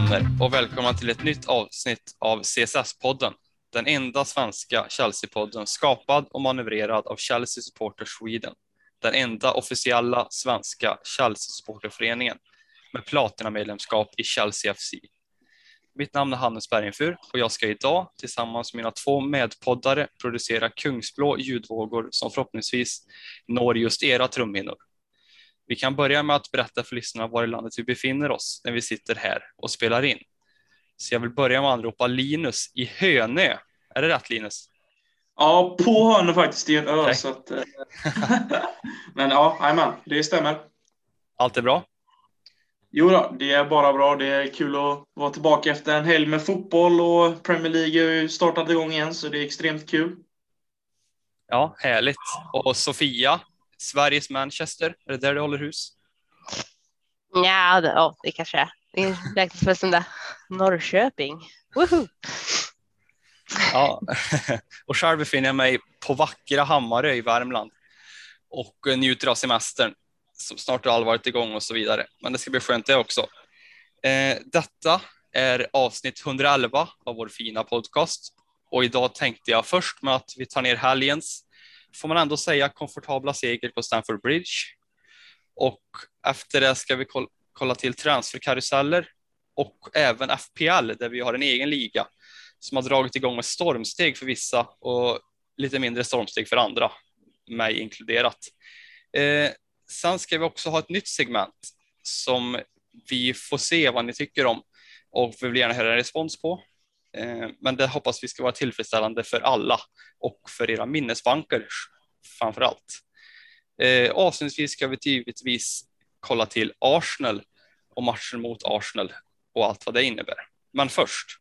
vänner och välkomna till ett nytt avsnitt av CSS-podden. Den enda svenska Chelsea-podden skapad och manövrerad av Chelsea Supporter Sweden. Den enda officiella svenska Chelsea-supporterföreningen med platinamedlemskap i Chelsea FC. Mitt namn är Hannes Bergenfur och jag ska idag tillsammans med mina två medpoddare producera kungsblå ljudvågor som förhoppningsvis når just era trumhinnor. Vi kan börja med att berätta för lyssnarna var i landet vi befinner oss när vi sitter här och spelar in. Så jag vill börja med att anropa Linus i Hönö. Är det rätt Linus? Ja, på Hönö faktiskt, i en ö. Så att, eh, men ja, jajamän, det stämmer. Allt är bra? Jo då, det är bara bra. Det är kul att vara tillbaka efter en helg med fotboll och Premier League har ju startat igång igen, så det är extremt kul. Ja, härligt. Och Sofia, Sveriges Manchester, är det där du håller hus? Ja, det, ja, det kanske är. Det räknas väl som det. Norrköping. Woho! Ja, och själv befinner jag mig på vackra Hammarö i Värmland och njuter av semestern som snart har allvarit igång och så vidare. Men det ska bli skönt det också. Eh, detta är avsnitt 111 av vår fina podcast och idag tänkte jag först med att vi tar ner helgens, får man ändå säga, komfortabla seger på Stamford Bridge. Och efter det ska vi kolla till transferkaruseller och även FPL där vi har en egen liga som har dragit igång med stormsteg för vissa och lite mindre stormsteg för andra, mig inkluderat. Eh, sen ska vi också ha ett nytt segment som vi får se vad ni tycker om och vi vill gärna höra en respons på. Eh, men det hoppas vi ska vara tillfredsställande för alla och för era minnesbanker framför allt. Eh, avslutningsvis ska vi givetvis kolla till Arsenal och matchen mot Arsenal och allt vad det innebär. Men först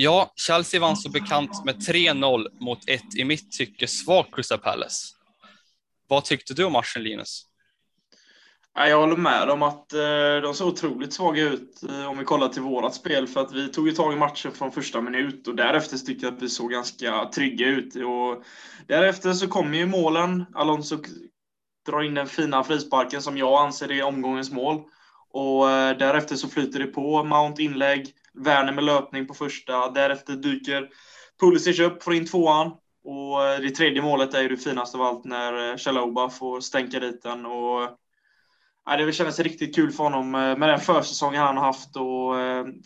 Ja, Chelsea vann som bekant med 3-0 mot ett i mitt tycke svagt Crystal Palace. Vad tyckte du om matchen Linus? Jag håller med om att eh, de såg otroligt svaga ut eh, om vi kollar till vårat spel för att vi tog ju tag i matchen från första minut och därefter tyckte jag att vi såg ganska trygga ut. Och därefter så kommer ju målen. Alonso drar in den fina frisparken som jag anser är omgångens mål. Och eh, därefter så flyter det på. Mount inlägg, Werner med löpning på första. Därefter dyker Pulisic upp, får in tvåan. Och eh, det tredje målet är ju det finaste av allt när eh, Chaloba får stänka dit den. Och, ja, det kändes riktigt kul för honom med den försäsongen han har haft och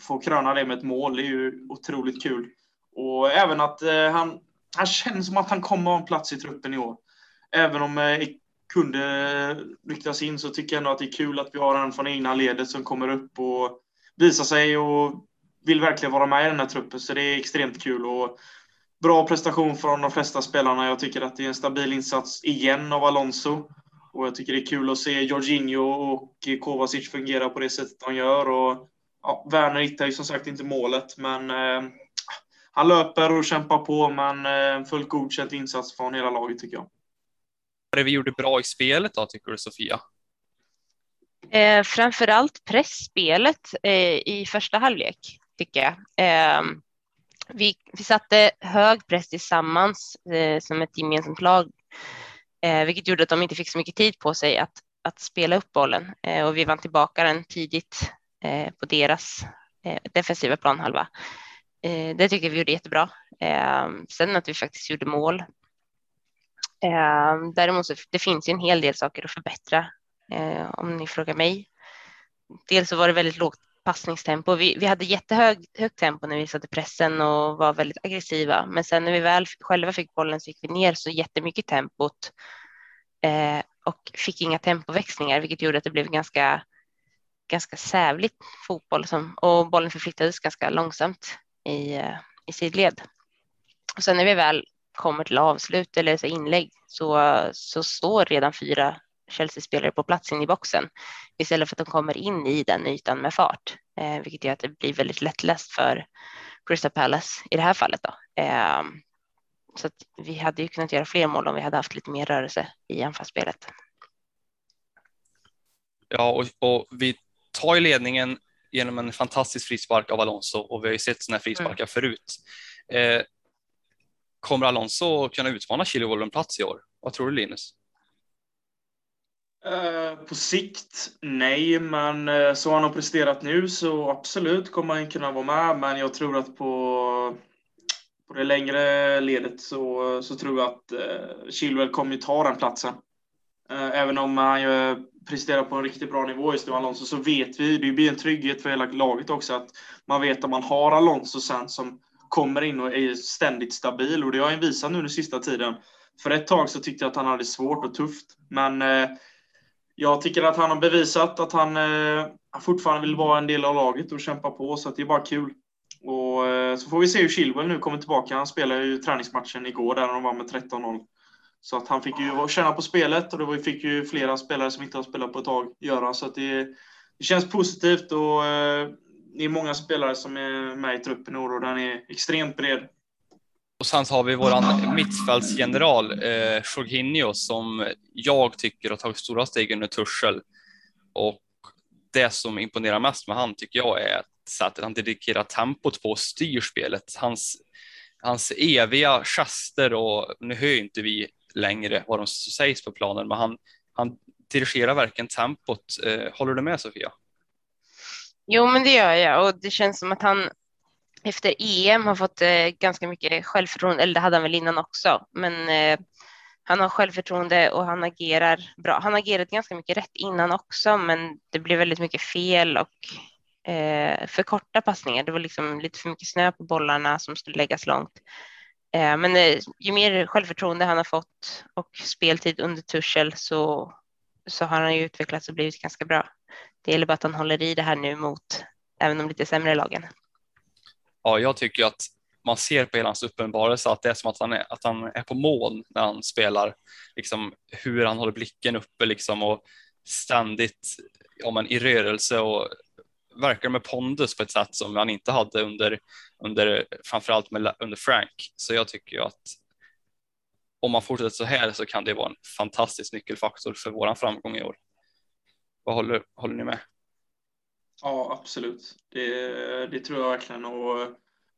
få kröna det med ett mål. Det är ju otroligt kul. Och även att han, han känns som att han kommer ha en plats i truppen i år. Även om kunde ryktas in så tycker jag ändå att det är kul att vi har en från egna ledet som kommer upp och visar sig och vill verkligen vara med i den här truppen. Så det är extremt kul och bra prestation från de flesta spelarna. Jag tycker att det är en stabil insats igen av Alonso. Och jag tycker det är kul att se Jorginho och Kovacic fungera på det sättet de gör. Och, ja, Werner hittar ju som sagt inte målet, men eh, han löper och kämpar på. Men eh, fullt godkänt insats från hela laget tycker jag det vi gjorde bra i spelet då, tycker du Sofia? Eh, framför allt pressspelet eh, i första halvlek, tycker jag. Eh, vi, vi satte hög press tillsammans eh, som ett gemensamt lag, eh, vilket gjorde att de inte fick så mycket tid på sig att, att spela upp bollen eh, och vi vann tillbaka den tidigt eh, på deras eh, defensiva planhalva. Eh, det tycker vi gjorde jättebra. Ehm, sen att vi faktiskt gjorde mål Eh, däremot så det finns ju en hel del saker att förbättra eh, om ni frågar mig. Dels så var det väldigt lågt passningstempo. Vi, vi hade jättehögt tempo när vi satte pressen och var väldigt aggressiva. Men sen när vi väl själva fick bollen så gick vi ner så jättemycket tempot eh, och fick inga tempoväxlingar, vilket gjorde att det blev ganska, ganska sävligt fotboll som, och bollen förflyttades ganska långsamt i, eh, i sidled. Och sen när vi väl kommer till avslut eller så inlägg så, så står redan fyra Chelsea-spelare på plats in i boxen istället för att de kommer in i den ytan med fart, eh, vilket gör att det blir väldigt lättläst för Crystal Palace i det här fallet. Då. Eh, så att vi hade ju kunnat göra fler mål om vi hade haft lite mer rörelse i anfallsspelet. Ja, och, och vi tar ju ledningen genom en fantastisk frispark av Alonso och vi har ju sett sådana frisparkar mm. förut. Eh, kommer Alonso kunna utmana Chilwell en plats i år? Vad tror du Linus? Eh, på sikt, nej, men eh, så han har presterat nu så absolut kommer han kunna vara med. Men jag tror att på, på det längre ledet så, så tror jag att uh, Chilwell kommer ta den platsen. Även om han ju presterar på en riktigt bra nivå just nu, Alonso, så vet vi, det blir en trygghet för hela laget också, att man vet att man har Alonso sen som kommer in och är ständigt stabil och det har han visat nu den sista tiden. För ett tag så tyckte jag att han hade svårt och tufft, men jag tycker att han har bevisat att han eh, fortfarande vill vara en del av laget och kämpa på, så det är bara kul. Och eh, så får vi se hur Chilwell nu kommer tillbaka. Han spelade ju träningsmatchen igår där de var med 13-0. Så att han fick ju känna på spelet och det fick ju flera spelare som inte har spelat på ett tag göra. Så att det, det känns positivt och eh, det är många spelare som är med i truppen i år och den är extremt bred. Och sen så har vi våran mittfältsgeneral eh, Jorginho som jag tycker har tagit stora steg under Tursel. Och det som imponerar mest med han tycker jag är sättet han dedikerar tempot på och styr spelet. Hans, hans eviga gester och nu hör inte vi längre vad de sägs på planen, men han, han dirigerar verkligen tempot. Eh, håller du med Sofia? Jo, men det gör jag och det känns som att han efter EM har fått eh, ganska mycket självförtroende, eller det hade han väl innan också, men eh, han har självförtroende och han agerar bra. Han agerade ganska mycket rätt innan också, men det blev väldigt mycket fel och eh, för korta passningar. Det var liksom lite för mycket snö på bollarna som skulle läggas långt. Eh, men eh, ju mer självförtroende han har fått och speltid under Tuchel så, så har han ju utvecklats och blivit ganska bra. Det gäller bara att han håller i det här nu mot även de lite sämre lagen ja, jag tycker att man ser på hela hans uppenbarelse att det är som att han är, att han är på moln när han spelar, liksom hur han håller blicken uppe liksom och ständigt ja, men, i rörelse och verkar med pondus på ett sätt som han inte hade under, under framförallt med, under Frank. Så jag tycker ju att om man fortsätter så här så kan det vara en fantastisk nyckelfaktor för våran framgång i år. Vad håller, håller ni med? Ja, absolut. Det, det tror jag verkligen. Och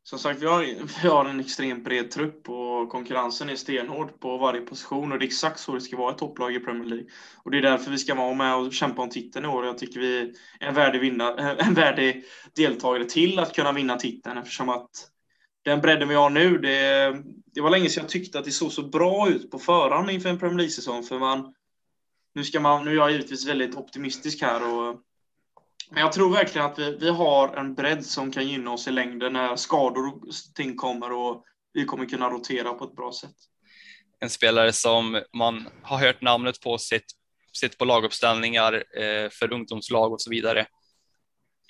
som sagt, vi har, vi har en extremt bred trupp och konkurrensen är stenhård på varje position och det är exakt så det ska vara ett topplag i Premier League. Och det är därför vi ska vara med och kämpa om titeln i år. Jag tycker vi är en värdig, vinna, en värdig deltagare till att kunna vinna titeln eftersom att den bredden vi har nu, det, det var länge sedan jag tyckte att det såg så bra ut på förhand inför en Premier League-säsong. För man, nu, ska man, nu är jag givetvis väldigt optimistisk här och men jag tror verkligen att vi, vi har en bredd som kan gynna oss i längden när skador och ting kommer och vi kommer kunna rotera på ett bra sätt. En spelare som man har hört namnet på, sett, sett på laguppställningar eh, för ungdomslag och så vidare.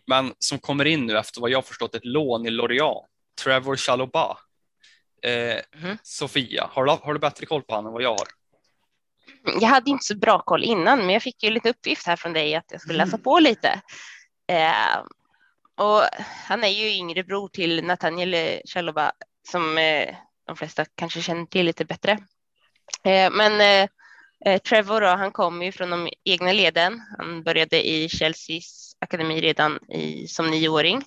Men som kommer in nu efter vad jag förstått ett lån i Lorient, Trevor Chaloba. Eh, mm. Sofia, har du, har du bättre koll på honom än vad jag har? Jag hade inte så bra koll innan, men jag fick ju lite uppgift här från dig att jag skulle läsa mm. på lite. Eh, och han är ju yngre bror till Nathaniel Chaloba som eh, de flesta kanske känner till lite bättre. Eh, men eh, eh, Trevor då, han kommer ju från de egna leden. Han började i Chelseas akademi redan i, som nioåring.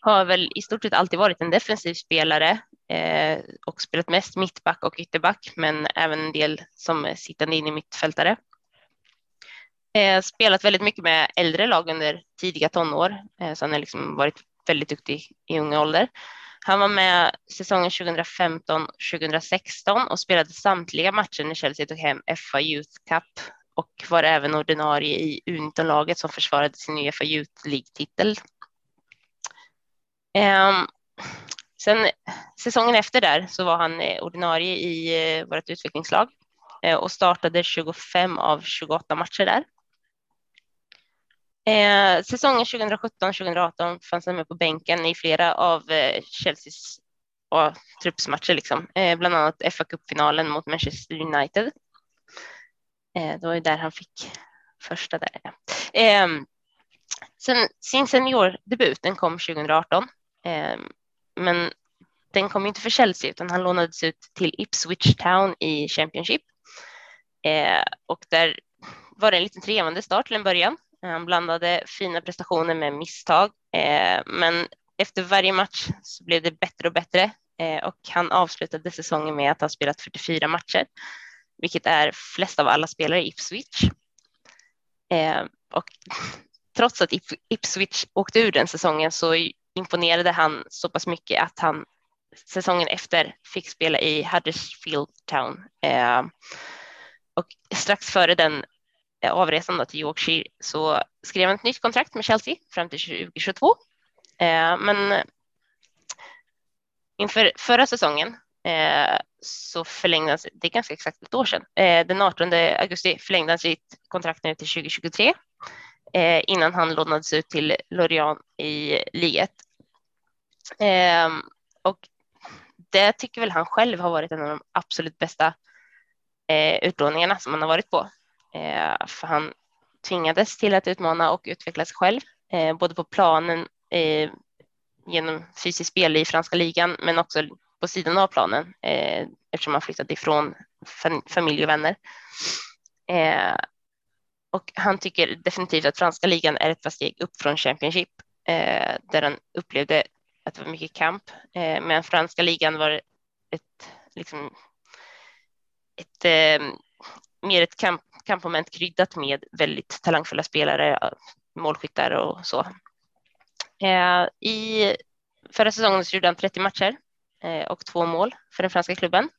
Har väl i stort sett alltid varit en defensiv spelare eh, och spelat mest mittback och ytterback, men även en del som sittande in i mittfältare. Eh, spelat väldigt mycket med äldre lag under tidiga tonår, eh, så han har liksom varit väldigt duktig i unga ålder. Han var med säsongen 2015-2016 och spelade samtliga matcher när Chelsea tog hem FA Youth Cup och var även ordinarie i U19-laget som försvarade sin Uefa Youth League-titel. Um, Sen säsongen efter där så var han eh, ordinarie i eh, vårt utvecklingslag eh, och startade 25 av 28 matcher där. Säsongen 2017-2018 fanns han med på bänken i flera av Chelseas och, truppsmatcher, liksom. bland annat fa Cup-finalen mot Manchester United. Det var ju där han fick första där. Sen, sin seniordebut den kom 2018 men den kom inte för Chelsea utan han lånades ut till Ipswich Town i Championship. Eh, och där var det en liten trevande start till en början. Han blandade fina prestationer med misstag, eh, men efter varje match så blev det bättre och bättre eh, och han avslutade säsongen med att ha spelat 44 matcher, vilket är flest av alla spelare i Ipswich. Eh, och trots att Ipswich åkte ur den säsongen så imponerade han så pass mycket att han säsongen efter fick spela i Huddersfield Town. Eh, och strax före den eh, avresan till Yorkshire så skrev han ett nytt kontrakt med Chelsea fram till 2022. Eh, men inför förra säsongen eh, så förlängde han, det är ganska exakt ett år sedan, eh, den 18 augusti förlängde han sitt kontrakt nu till 2023 eh, innan han lånades ut till Lorient i liget. Ehm, och det tycker väl han själv har varit en av de absolut bästa eh, utlåningarna som han har varit på. Eh, för han tvingades till att utmana och utveckla sig själv, eh, både på planen eh, genom fysiskt spel i franska ligan, men också på sidan av planen eh, eftersom han flyttade ifrån familj och vänner. Eh, och han tycker definitivt att franska ligan är ett par steg upp från Championship eh, där han upplevde att det var mycket kamp. Eh, men franska ligan var ett, liksom, ett eh, mer ett kamp, kampmoment kryddat med väldigt talangfulla spelare, målskyttar och så. Eh, I förra säsongen så gjorde han 30 matcher eh, och två mål för den franska klubben.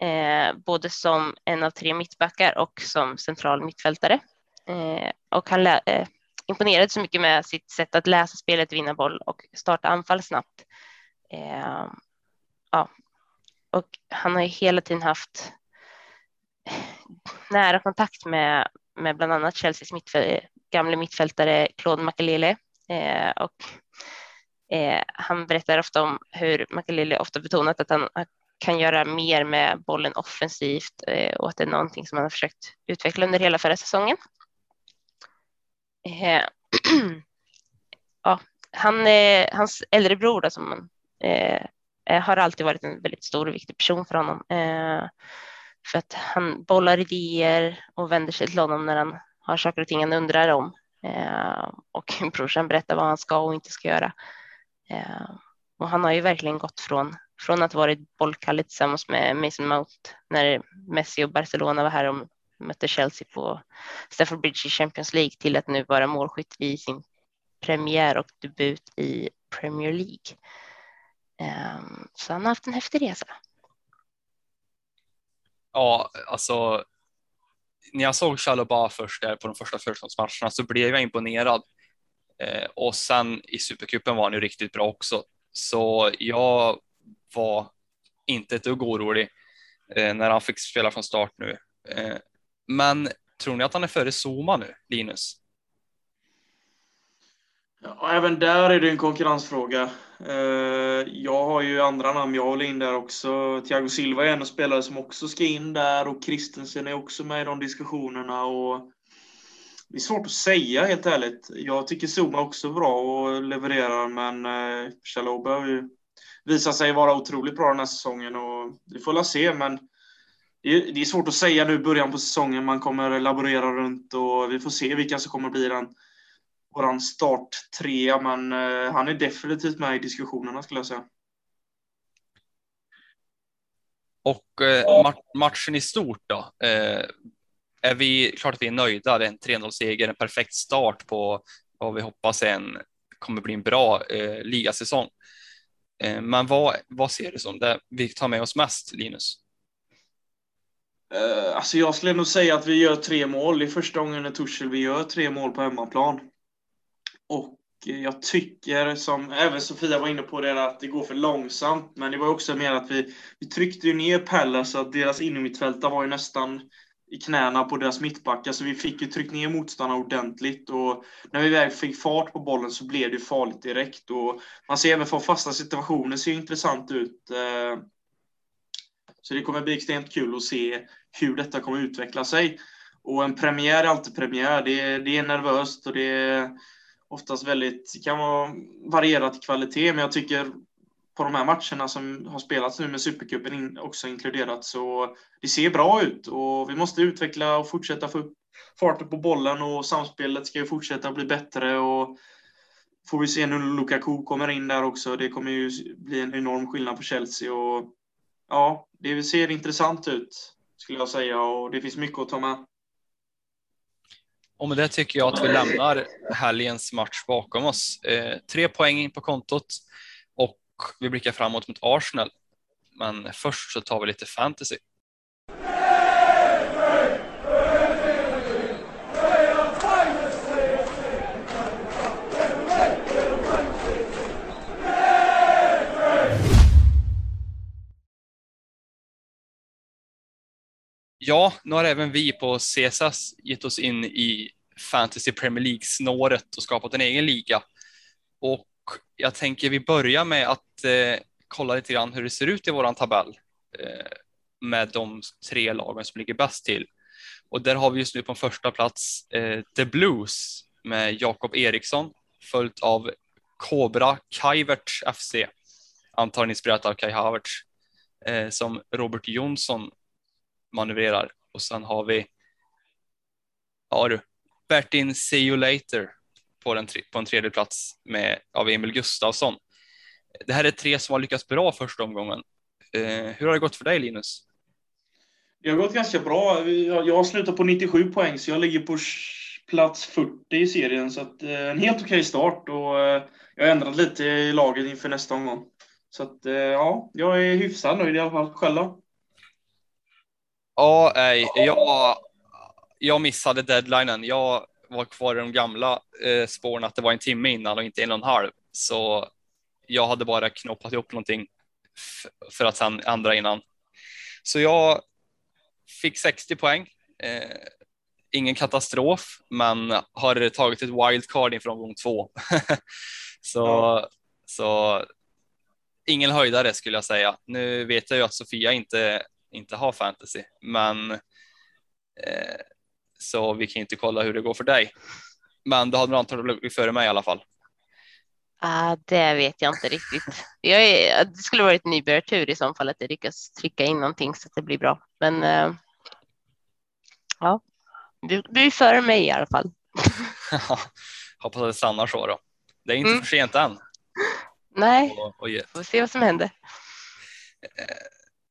Eh, både som en av tre mittbackar och som central mittfältare. Eh, och han imponerade så mycket med sitt sätt att läsa spelet, vinna boll och starta anfall snabbt. Eh, ja, och han har ju hela tiden haft nära kontakt med, med bland annat Chelseas mittfäl gamla mittfältare Claude Makelele eh, och eh, han berättar ofta om hur Makelele ofta betonat att han kan göra mer med bollen offensivt eh, och att det är någonting som han har försökt utveckla under hela förra säsongen. Eh, ja, han, eh, hans äldre bror då, som eh, eh, har alltid varit en väldigt stor och viktig person för honom. Eh, för att han bollar idéer och vänder sig till honom när han har saker och ting han undrar om. Eh, och brorsan berättar vad han ska och inte ska göra. Eh, och han har ju verkligen gått från, från att varit bollkalle tillsammans med Mason Mount när Messi och Barcelona var här om mötte Chelsea på Stafford Bridge i Champions League till att nu vara målskytt i sin premiär och debut i Premier League. Ehm, så han har haft en häftig resa. Ja, alltså när jag såg Chalobah först där på de första förstagångsmatcherna så blev jag imponerad. Eh, och sen i Supercupen var han ju riktigt bra också. Så jag var inte ett dugg orolig eh, när han fick spela från start nu. Eh, men tror ni att han är före Zuma nu, Linus? Ja, även där är det en konkurrensfråga. Eh, jag har ju andra namn jag håller in där också. Thiago Silva är en spelare som också ska in där och Christensen är också med i de diskussionerna. Och det är svårt att säga helt ärligt. Jag tycker Zuma också är bra och levererar men eh, Chalobah har ju visat sig vara otroligt bra den här säsongen och vi får väl se men det är, svårt att säga nu i början på säsongen. Man kommer laborera runt och vi får se vilka som kommer bli den våran starttrea, men eh, han är definitivt med i diskussionerna skulle jag säga. Och eh, matchen i stort då? Eh, är vi klart att vi är nöjda? Det är en 3-0 seger, en perfekt start på vad vi hoppas en kommer bli en bra eh, ligasäsong. Eh, men vad, vad ser du som det vi tar med oss mest, Linus? Uh, alltså jag skulle nog säga att vi gör tre mål. Det är första gången i Torshäll vi gör tre mål på hemmaplan. Och eh, jag tycker, som även Sofia var inne på det, att det går för långsamt. Men det var också mer att vi, vi tryckte ju ner Pelle så att deras innermittfältare var ju nästan i knäna på deras mittbackar, så vi fick ju tryckt ner motståndarna ordentligt. Och när vi väl fick fart på bollen så blev det farligt direkt. Och man ser även från fasta situationer ser intressant ut. Eh, så det kommer bli extremt kul att se hur detta kommer utveckla sig. Och en premiär är alltid premiär. Det är, det är nervöst och det är oftast väldigt, det kan vara varierat kvalitet, men jag tycker på de här matcherna som har spelats nu med Supercupen också inkluderat så det ser bra ut och vi måste utveckla och fortsätta få upp farten på bollen och samspelet ska ju fortsätta bli bättre. Och får vi se nu när Lukaku kommer in där också. Det kommer ju bli en enorm skillnad på Chelsea. Och, ja, det ser intressant ut skulle jag säga och det finns mycket att ta med. Och med det tycker jag att vi lämnar helgens match bakom oss. Eh, tre poäng in på kontot och vi blickar framåt mot Arsenal. Men först så tar vi lite fantasy. Ja, nu har även vi på CSS gett oss in i Fantasy Premier League-snåret och skapat en egen liga. Och jag tänker vi börjar med att eh, kolla lite grann hur det ser ut i våran tabell eh, med de tre lagen som ligger bäst till. Och där har vi just nu på första plats eh, The Blues med Jakob Eriksson följt av Cobra Kaiverts FC, antagligen inspirerat av Kai Havertz, eh, som Robert Jonsson manövrerar. Och sen har vi, ja du, Bertin See You Later på, den, på en tredje plats med, av Emil Gustafsson. Det här är tre som har lyckats bra första omgången. Eh, hur har det gått för dig Linus? Det har gått ganska bra. Jag har slutat på 97 poäng, så jag ligger på plats 40 i serien. Så att, eh, en helt okej okay start och eh, jag har ändrat lite i laget inför nästa omgång. Så att, eh, ja, jag är hyfsat nöjd i alla fall. Själv då? Ja, nej, jag, jag missade deadlinen. Jag var kvar i de gamla eh, spåren att det var en timme innan och inte en och en halv. Så jag hade bara knoppat ihop någonting för att sen ändra innan. Så jag fick 60 poäng. Eh, ingen katastrof, men har tagit ett wildcard inför omgång två. så, ja. så ingen höjdare skulle jag säga. Nu vet jag ju att Sofia inte inte har fantasy, men eh, så vi kan inte kolla hur det går för dig. Men du hade antagligen blivit före mig i alla fall. Ah, det vet jag inte riktigt. Jag är, det skulle varit nybörjartur i så fall att jag lyckas trycka in någonting så att det blir bra. Men eh, ja, du, du är före mig i alla fall. Hoppas att det stannar så då. Det är inte mm. för sent än. Nej, vi får se vad som händer.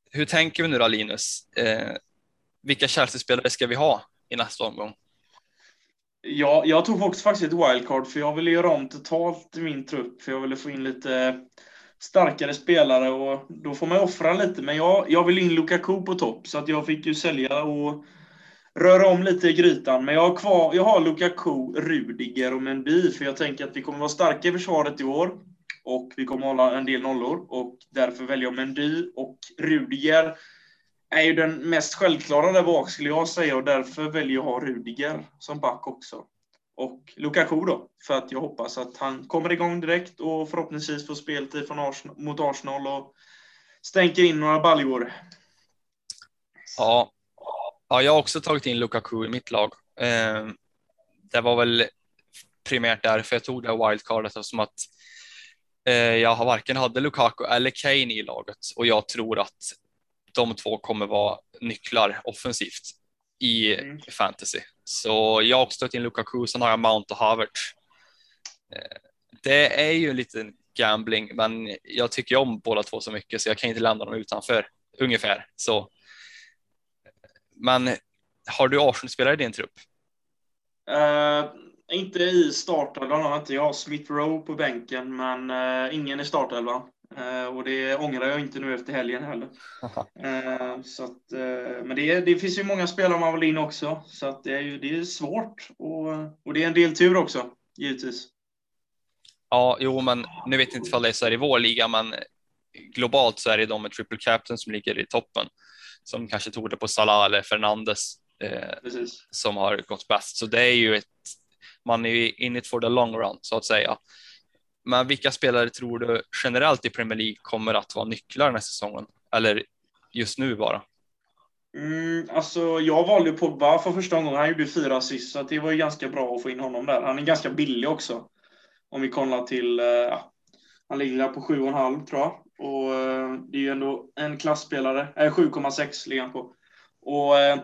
Hur tänker vi nu då Linus? Eh, vilka Chelsea-spelare ska vi ha i nästa omgång? Ja, jag tog också faktiskt ett wildcard för jag ville göra om totalt i min trupp för jag ville få in lite starkare spelare och då får man offra lite. Men jag, jag vill in Lukaku på topp så att jag fick ju sälja och röra om lite i grytan. Men jag har kvar, jag har Lukaku, Rudiger och Mendy för jag tänker att vi kommer vara starka i försvaret i år och vi kommer hålla en del nollor och därför väljer jag Mendy och Rudiger är ju den mest självklara där bak skulle jag säga och därför väljer jag ha Rudiger som back också. Och Lukaku då, för att jag hoppas att han kommer igång direkt och förhoppningsvis får speltid från Arsenal, mot Arsenal och stänker in några baljor. Ja. ja, jag har också tagit in Lukaku i mitt lag. Eh, det var väl primärt därför jag tog det här wildcardet eftersom att jag har varken hade Lukaku eller Kane i laget och jag tror att de två kommer vara nycklar offensivt i mm. fantasy. Så jag har också tagit in Lukaku, sen har jag Mount och Havertz. Eh, det är ju en liten gambling, men jag tycker om båda två så mycket så jag kan inte lämna dem utanför ungefär så. Men har du Arsenal-spelare i din trupp? Uh, inte i startelvan har inte jag. Smith Rowe på bänken, men uh, ingen i startelvan. Uh, och det ångrar jag inte nu efter helgen heller. Uh, så att, men det, det, finns ju många spelare man vill in också, så att det är ju det är svårt. Och, och det är en del tur också, givetvis. Ja, jo, men nu vet jag inte ifall det är så här i vår liga, men globalt så är det de med triple captain som ligger i toppen, som kanske tog det på Salah eller Fernandes eh, som har gått bäst. Så det är ju ett man är in it for the long run så att säga. Men vilka spelare tror du generellt i Premier League kommer att vara nycklar den här säsongen? Eller just nu bara? Mm, alltså, jag valde Pogba för första gången. Han gjorde fyra assist, så det var ju ganska bra att få in honom där. Han är ganska billig också. Om vi kollar till, eh, ja, han ligger på 7,5 tror jag. Och eh, det är ju ändå en klassspelare. Äh, 7,6 ligger han på. Och eh,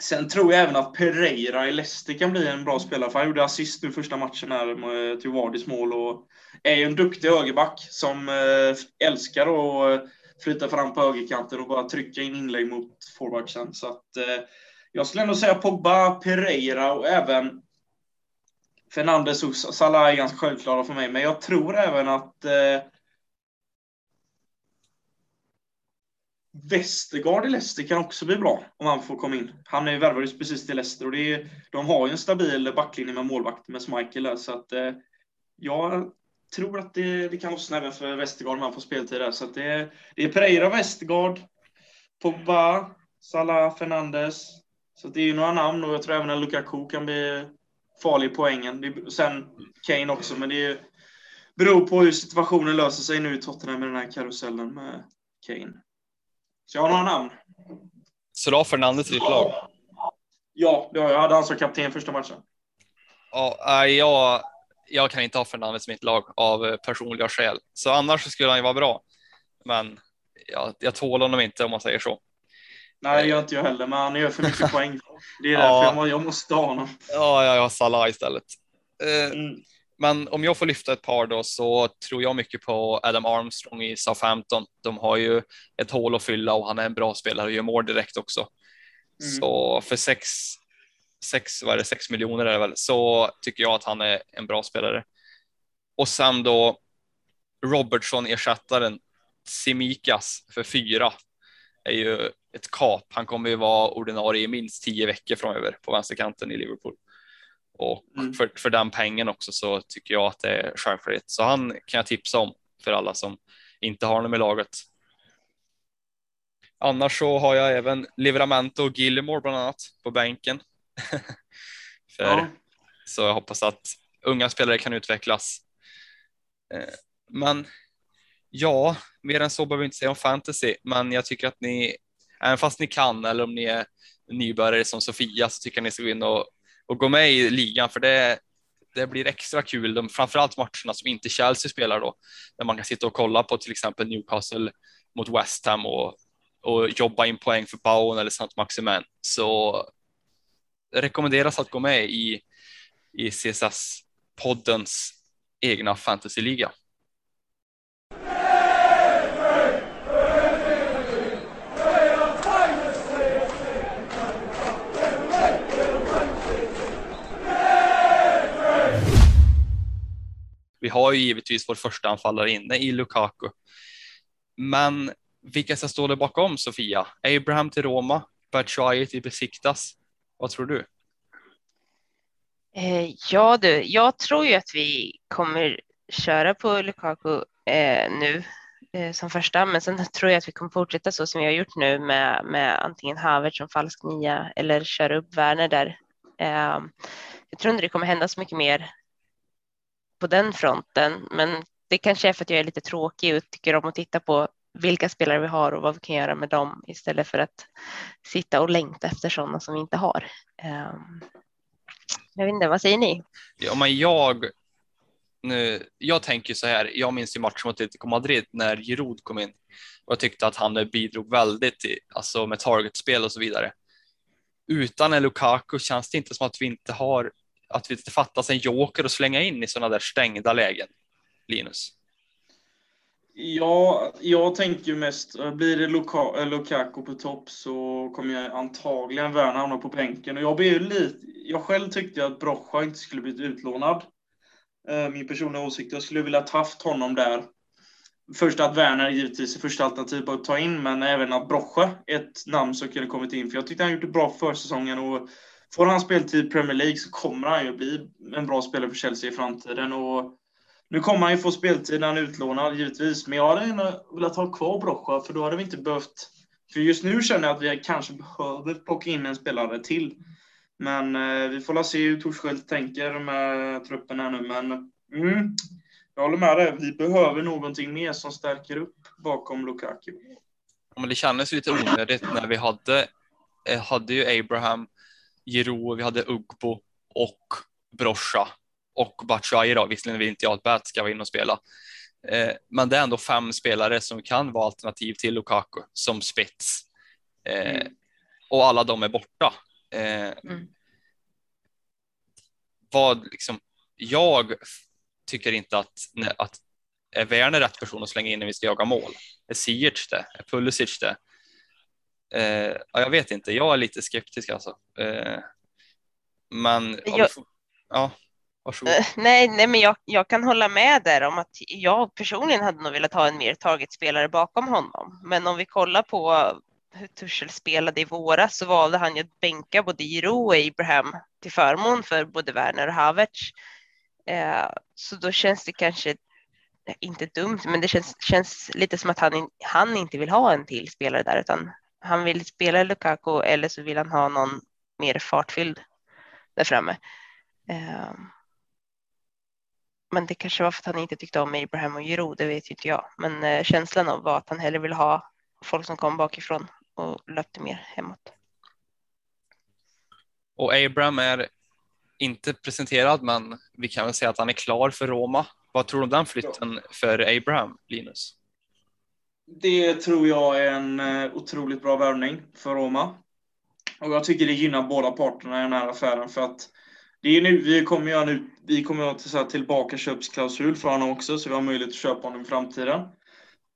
Sen tror jag även att Pereira i Leicester kan bli en bra spelare, för han gjorde assist nu första matchen här till Vardys mål och är ju en duktig högerback som eh, älskar att eh, flytta fram på högerkanten och bara trycka in inlägg mot forwardsen. Så att eh, jag skulle ändå säga Pogba, Pereira och även Fernandes och Salah är ganska självklara för mig, men jag tror även att eh, Westergaard i Leicester kan också bli bra om han får komma in. Han är värvad precis till Leicester och det är, de har ju en stabil backlinje med målvakt med Michael där, så att eh, jag tror att det, det kan lossna även för Westergaard om han får speltid där. Så att det, det är Pereira, Westergaard, Pogba, Salah, Fernandes. Så det är ju några namn och jag tror även att Lukaku kan bli farlig i poängen. Det, sen Kane också, men det beror på hur situationen löser sig nu i Tottenham med den här karusellen med Kane. Så jag har några namn. Så du har Fernandes i ditt lag? Ja, det har jag. Jag hade han som kapten första matchen. Ja, jag, jag kan inte ha Fernandes i mitt lag av personliga skäl, så annars skulle han ju vara bra. Men ja, jag tål honom inte om man säger så. Nej, det gör inte jag heller, men han gör för mycket poäng. Det är därför ja. jag, måste ha honom. Ja, jag har Salah istället. Eh, mm. Men om jag får lyfta ett par då så tror jag mycket på Adam Armstrong i Southampton. De har ju ett hål att fylla och han är en bra spelare och gör mål direkt också. Mm. Så för sex, sex, vad är det, sex miljoner är det väl, så tycker jag att han är en bra spelare. Och sen då Robertson ersättaren Simikas för fyra är ju ett kap. Han kommer ju vara ordinarie i minst tio veckor framöver på vänsterkanten i Liverpool. Och mm. för, för den pengen också så tycker jag att det är självklart. Så han kan jag tipsa om för alla som inte har honom i laget. Annars så har jag även Livramento och Gilmore bland annat på bänken. för, ja. Så jag hoppas att unga spelare kan utvecklas. Eh, men ja, mer än så behöver vi inte säga om fantasy, men jag tycker att ni, även fast ni kan eller om ni är nybörjare som Sofia så tycker jag ni ska gå in och och gå med i ligan för det, det blir extra kul. De, framförallt matcherna som inte Chelsea spelar då, där man kan sitta och kolla på till exempel Newcastle mot West Ham och, och jobba in poäng för Bowen eller Saint Maximin. Så det rekommenderas att gå med i, i CSS-poddens egna fantasyliga. Vi har ju givetvis vår första anfallare inne i Lukaku. Men vilka ska stå där bakom Sofia? Abraham till Roma, Batshuayi till Besiktas. Vad tror du? Eh, ja du, jag tror ju att vi kommer köra på Lukaku eh, nu eh, som första, men sen tror jag att vi kommer fortsätta så som vi har gjort nu med, med antingen Havert som falsk nia eller köra upp Werner där. Eh, jag tror inte det kommer hända så mycket mer på den fronten. Men det kanske är för att jag är lite tråkig och tycker om att titta på vilka spelare vi har och vad vi kan göra med dem istället för att sitta och längta efter sådana som vi inte har. Ehm, jag vet inte, vad säger ni? Ja, men jag, nu, jag tänker så här, jag minns ju matchen mot Atletico Madrid när Giroud kom in och jag tyckte att han bidrog väldigt i, alltså med targetspel och så vidare. Utan en Lukaku känns det inte som att vi inte har att det fattas en joker att slänga in i sådana där stängda lägen? Linus? Ja, jag tänker mest, blir det Luka, eh, Lukaku på topp så kommer jag antagligen Werner hamna på bänken. Och jag, blir lite, jag själv tyckte att Brocha inte skulle blivit utlånad. Eh, min personliga åsikt. Jag skulle vilja haft honom där. Först att Werner givetvis är första alternativet att ta in, men även att Brocha är ett namn som kunde kommit in. För jag tyckte han gjort det bra för säsongen och Får han speltid i Premier League så kommer han ju bli en bra spelare för Chelsea i framtiden. Och nu kommer han ju få speltid när han är utlånad, givetvis. Men jag hade gärna velat ha kvar Brocha, för då hade vi inte behövt... För just nu känner jag att vi kanske behöver plocka in en spelare till. Men eh, vi får la se hur Torshäll tänker med truppen här nu. Men mm, jag håller med dig. Vi behöver någonting mer som stärker upp bakom Lukaku. Ja, men det kändes lite onödigt när vi hade, eh, hade ju Abraham Giro, vi hade Ugbo och Broscha och Batshuayi då, visserligen vill inte jag att Bat ska vara in och spela. Eh, men det är ändå fem spelare som kan vara alternativ till Lukaku som spets. Eh, mm. Och alla de är borta. Eh, mm. Vad liksom, jag tycker inte att, att är Werner rätt person att slänga in när vi ska jaga mål? Är Ziyech det? Är Pulisic det? Eh, ja, jag vet inte, jag är lite skeptisk alltså. Eh, men jag... ja, varsågod. Uh, nej, nej, men jag, jag kan hålla med där om att jag personligen hade nog velat ha en mer targetspelare bakom honom. Men om vi kollar på hur Tuchel spelade i våras så valde han ju att bänka både Giro och Abraham till förmån för både Werner och Havertz. Eh, så då känns det kanske inte dumt, men det känns, känns lite som att han, han inte vill ha en till spelare där, utan han vill spela Lukaku eller så vill han ha någon mer fartfylld där framme. Ehm, men det kanske var för att han inte tyckte om Abraham och Giroud, det vet inte jag. Men eh, känslan av var att han hellre vill ha folk som kom bakifrån och löpte mer hemåt. Och Abraham är inte presenterad, men vi kan väl säga att han är klar för Roma. Vad tror du om den flytten för Abraham, Linus? Det tror jag är en eh, otroligt bra värvning för Roma. Och jag tycker det gynnar båda parterna i den här affären för att det är nu, vi kommer göra nu, vi kommer att ha tillbaka köpsklausul för honom också, så vi har möjlighet att köpa honom i framtiden.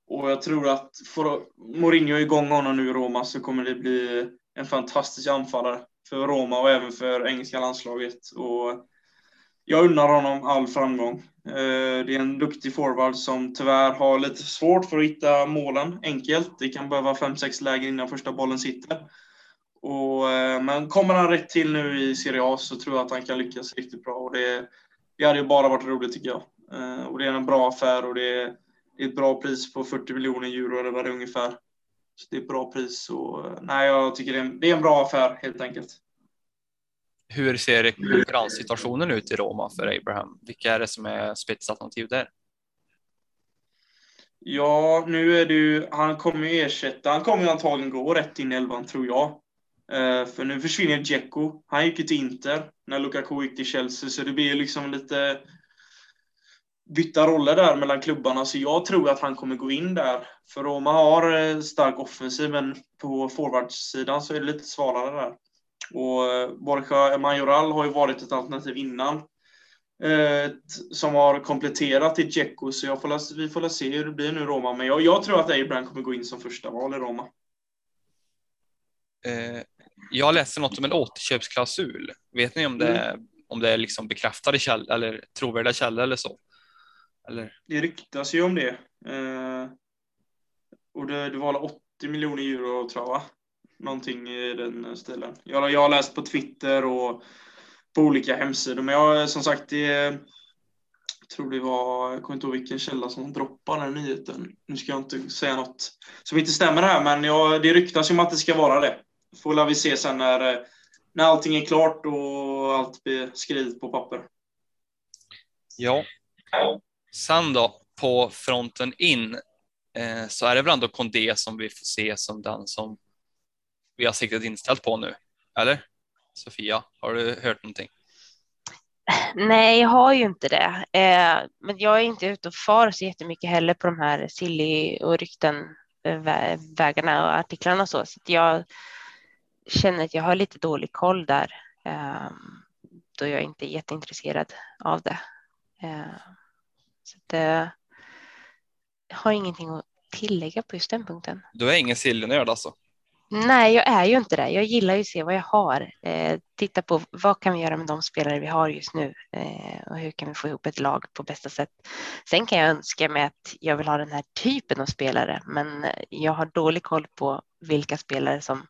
Och jag tror att får Mourinho igång honom nu i Roma så kommer det bli en fantastisk anfallare för Roma och även för engelska landslaget. Och jag unnar honom all framgång. Eh, det är en duktig forward som tyvärr har lite svårt för att hitta målen enkelt. Det kan behöva 5-6 lägen innan första bollen sitter. Och, eh, men kommer han rätt till nu i Serie A så tror jag att han kan lyckas riktigt bra. Och det, det hade ju bara varit roligt tycker jag. Eh, och det är en bra affär och det är, det är ett bra pris på 40 miljoner euro eller vad det är ungefär. Så det är ett bra pris. Och, nej, jag tycker det är, en, det är en bra affär helt enkelt. Hur ser konkurrenssituationen ut i Roma för Abraham? Vilka är det som är spetsalternativ där? Ja, nu är det ju, han kommer ju ersätta, han kommer ju antagligen gå rätt in i elvan tror jag. Uh, för nu försvinner Dzeko. Han gick ju till Inter när Lukaku gick till Chelsea, så det blir liksom lite bytta roller där mellan klubbarna. Så jag tror att han kommer gå in där. För Roma har eh, stark offensiv, men på forwardsidan så är det lite svalare där. Och eh, Borja Majoral har ju varit ett alternativ innan. Eh, som har kompletterat till Dzeko, så jag får, vi får se hur det blir nu Roma. Men jag, jag tror att Abraham kommer gå in som första val i Roma. Eh, jag läste något om en återköpsklausul. Vet ni om det, mm. om det är liksom bekräftade källor eller trovärdiga källor eller så? Eller? Det ryktas ju om det. Och det, det var 80 miljoner euro tror jag, va? Någonting i den stilen. Jag, jag har läst på Twitter och på olika hemsidor, men jag som sagt, det, jag tror det var, jag kommer inte ihåg vilken källa som droppade den nyheten. Nu ska jag inte säga något som inte stämmer här, men jag, det ryktas ju om att det ska vara det. Får vi se sen när, när allting är klart och allt blir skrivet på papper. Ja. Sen då, på fronten in, eh, så är det väl ändå Kondé som vi får se som den som vi har siktet inställt på nu, eller? Sofia, har du hört någonting? Nej, jag har ju inte det. Eh, men jag är inte ute och far så jättemycket heller på de här silly och rykten eh, vägarna och artiklarna och så. Så jag känner att jag har lite dålig koll där. Eh, då jag inte är jätteintresserad av det. Eh, så att, eh, har ingenting att tillägga på just den punkten. Du är ingen sillnörd alltså? Nej, jag är ju inte det. Jag gillar ju att se vad jag har. Eh, titta på vad kan vi göra med de spelare vi har just nu eh, och hur kan vi få ihop ett lag på bästa sätt. Sen kan jag önska mig att jag vill ha den här typen av spelare, men jag har dålig koll på vilka spelare som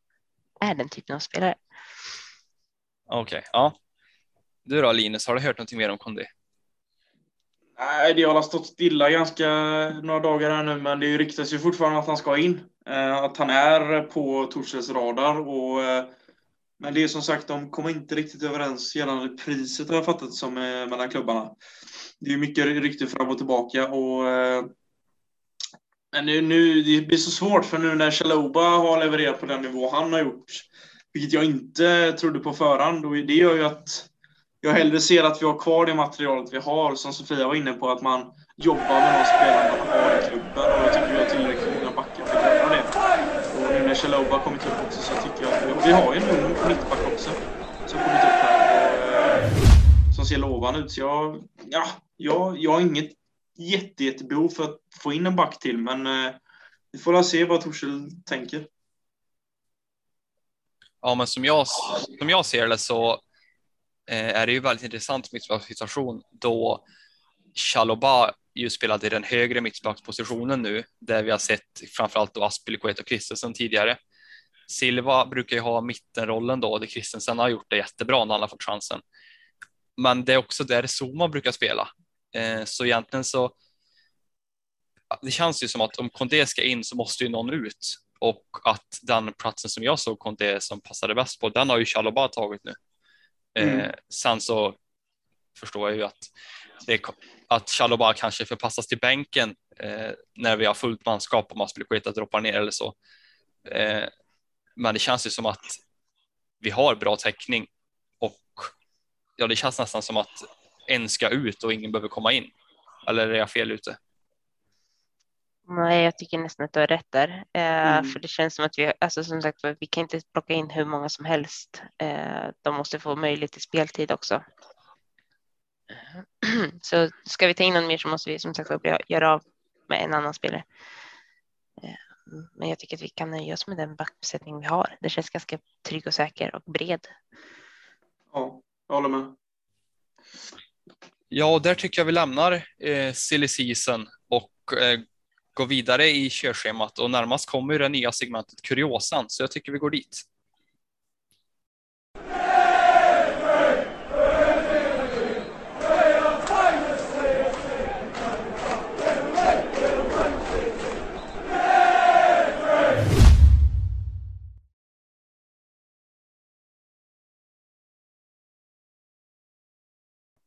är den typen av spelare. Okej, okay, ja. Du då Linus, har du hört någonting mer om kondi? Nej, det har stått stilla ganska några dagar här nu, men det ryktas ju fortfarande att han ska in. Eh, att han är på Torshälls radar. Och, eh, men det är som sagt, de kommer inte riktigt överens gällande priset har jag fattat som eh, mellan klubbarna. Det är mycket rykte fram och tillbaka. Och, men nu, nu, det blir så svårt för nu när Chaloba har levererat på den nivå han har gjort, vilket jag inte trodde på förhand, och det gör ju att jag hellre ser att vi har kvar det materialet vi har, som Sofia var inne på, att man jobbar med de spelarna man har i klubben. Och jag tycker vi har tillräckligt många backar för att göra det. Och nu när när har kommit upp också så tycker jag att vi har ju en ung mittback också som kommit upp här och, eh, som ser lovande ut. Så jag, ja, jag, jag har inget jätte, jättebehov för att få in en back till, men eh, vi får väl se vad Torshäll tänker. Ja, men som jag, som jag ser det så Eh, är det ju väldigt intressant mittbackssituation då Chaloba ju spelade i den högre mittbackspositionen nu, där vi har sett framförallt då Aspelikuet och Christensen tidigare. Silva brukar ju ha mittenrollen då, det Christensen har gjort det jättebra när han har fått chansen. Men det är också där Zuma brukar spela. Eh, så egentligen så det känns ju som att om Kondé ska in så måste ju någon ut och att den platsen som jag såg Conte som passade bäst på, den har ju Chalobah tagit nu. Mm. Eh, sen så förstår jag ju att, det, att Chalobah kanske förpassas till bänken eh, när vi har fullt manskap om Aspelekueta droppar ner eller så. Eh, men det känns ju som att vi har bra täckning och ja, det känns nästan som att en ska ut och ingen behöver komma in. Eller är jag fel ute? Nej, jag tycker nästan att du har rätt där. Eh, mm. För det känns som att vi, alltså som sagt vi kan inte plocka in hur många som helst. Eh, de måste få möjlighet till speltid också. Så ska vi ta in någon mer så måste vi som sagt göra av med en annan spelare. Eh, men jag tycker att vi kan nöja oss med den backbesättning vi har. Det känns ganska trygg och säker och bred. Ja, jag håller med. Ja, där tycker jag vi lämnar eh, silly season och eh, gå vidare i körschemat och närmast kommer det nya segmentet kuriosan, så jag tycker vi går dit.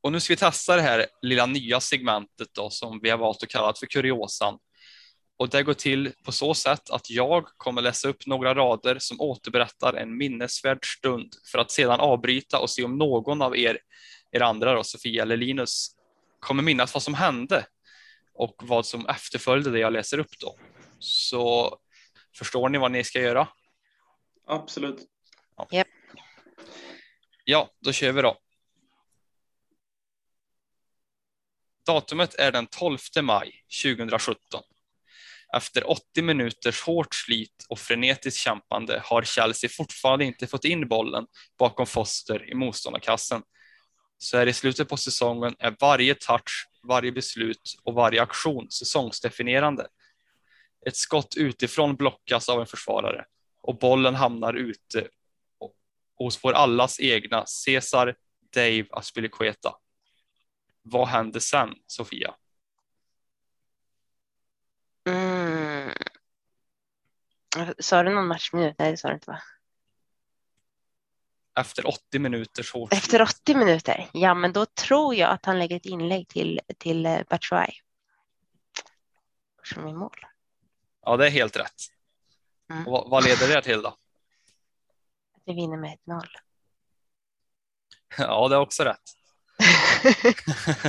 Och nu ska vi testa det här lilla nya segmentet då som vi har valt att kalla för kuriosan. Och det går till på så sätt att jag kommer läsa upp några rader som återberättar en minnesvärd stund för att sedan avbryta och se om någon av er, er andra då, Sofia eller Linus, kommer minnas vad som hände och vad som efterföljde det jag läser upp då. Så förstår ni vad ni ska göra? Absolut. Ja, yep. ja då kör vi då. Datumet är den 12 maj 2017. Efter 80 minuters hårt slit och frenetiskt kämpande har Chelsea fortfarande inte fått in bollen bakom Foster i motståndarkassen. Så här i slutet på säsongen är varje touch, varje beslut och varje aktion säsongsdefinierande. Ett skott utifrån blockas av en försvarare och bollen hamnar ute hos vår allas egna Cesar Dave Aspilicueta. Vad händer sen, Sofia? Mm. Sa du någon matchminut? Nej, det sa du inte va? Efter 80 minuters hårt. Efter 80 minuter? Ja, men då tror jag att han lägger ett inlägg till, till eh, Batshuay. Som i mål. Ja, det är helt rätt. Mm. Vad, vad, leder det till då? Att vi vinner med 1-0. Ja, det är också rätt.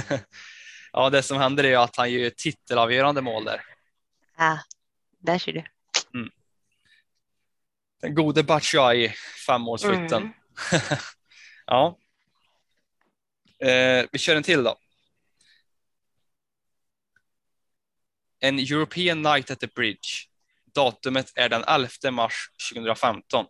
ja, det som händer är att han gör titelavgörande mål där. Ja, där ser du. Mm. Den gode Batshuayi, femårsskytten. Mm. ja. Eh, vi kör en till då. En European Night at the Bridge. Datumet är den 11 mars 2015.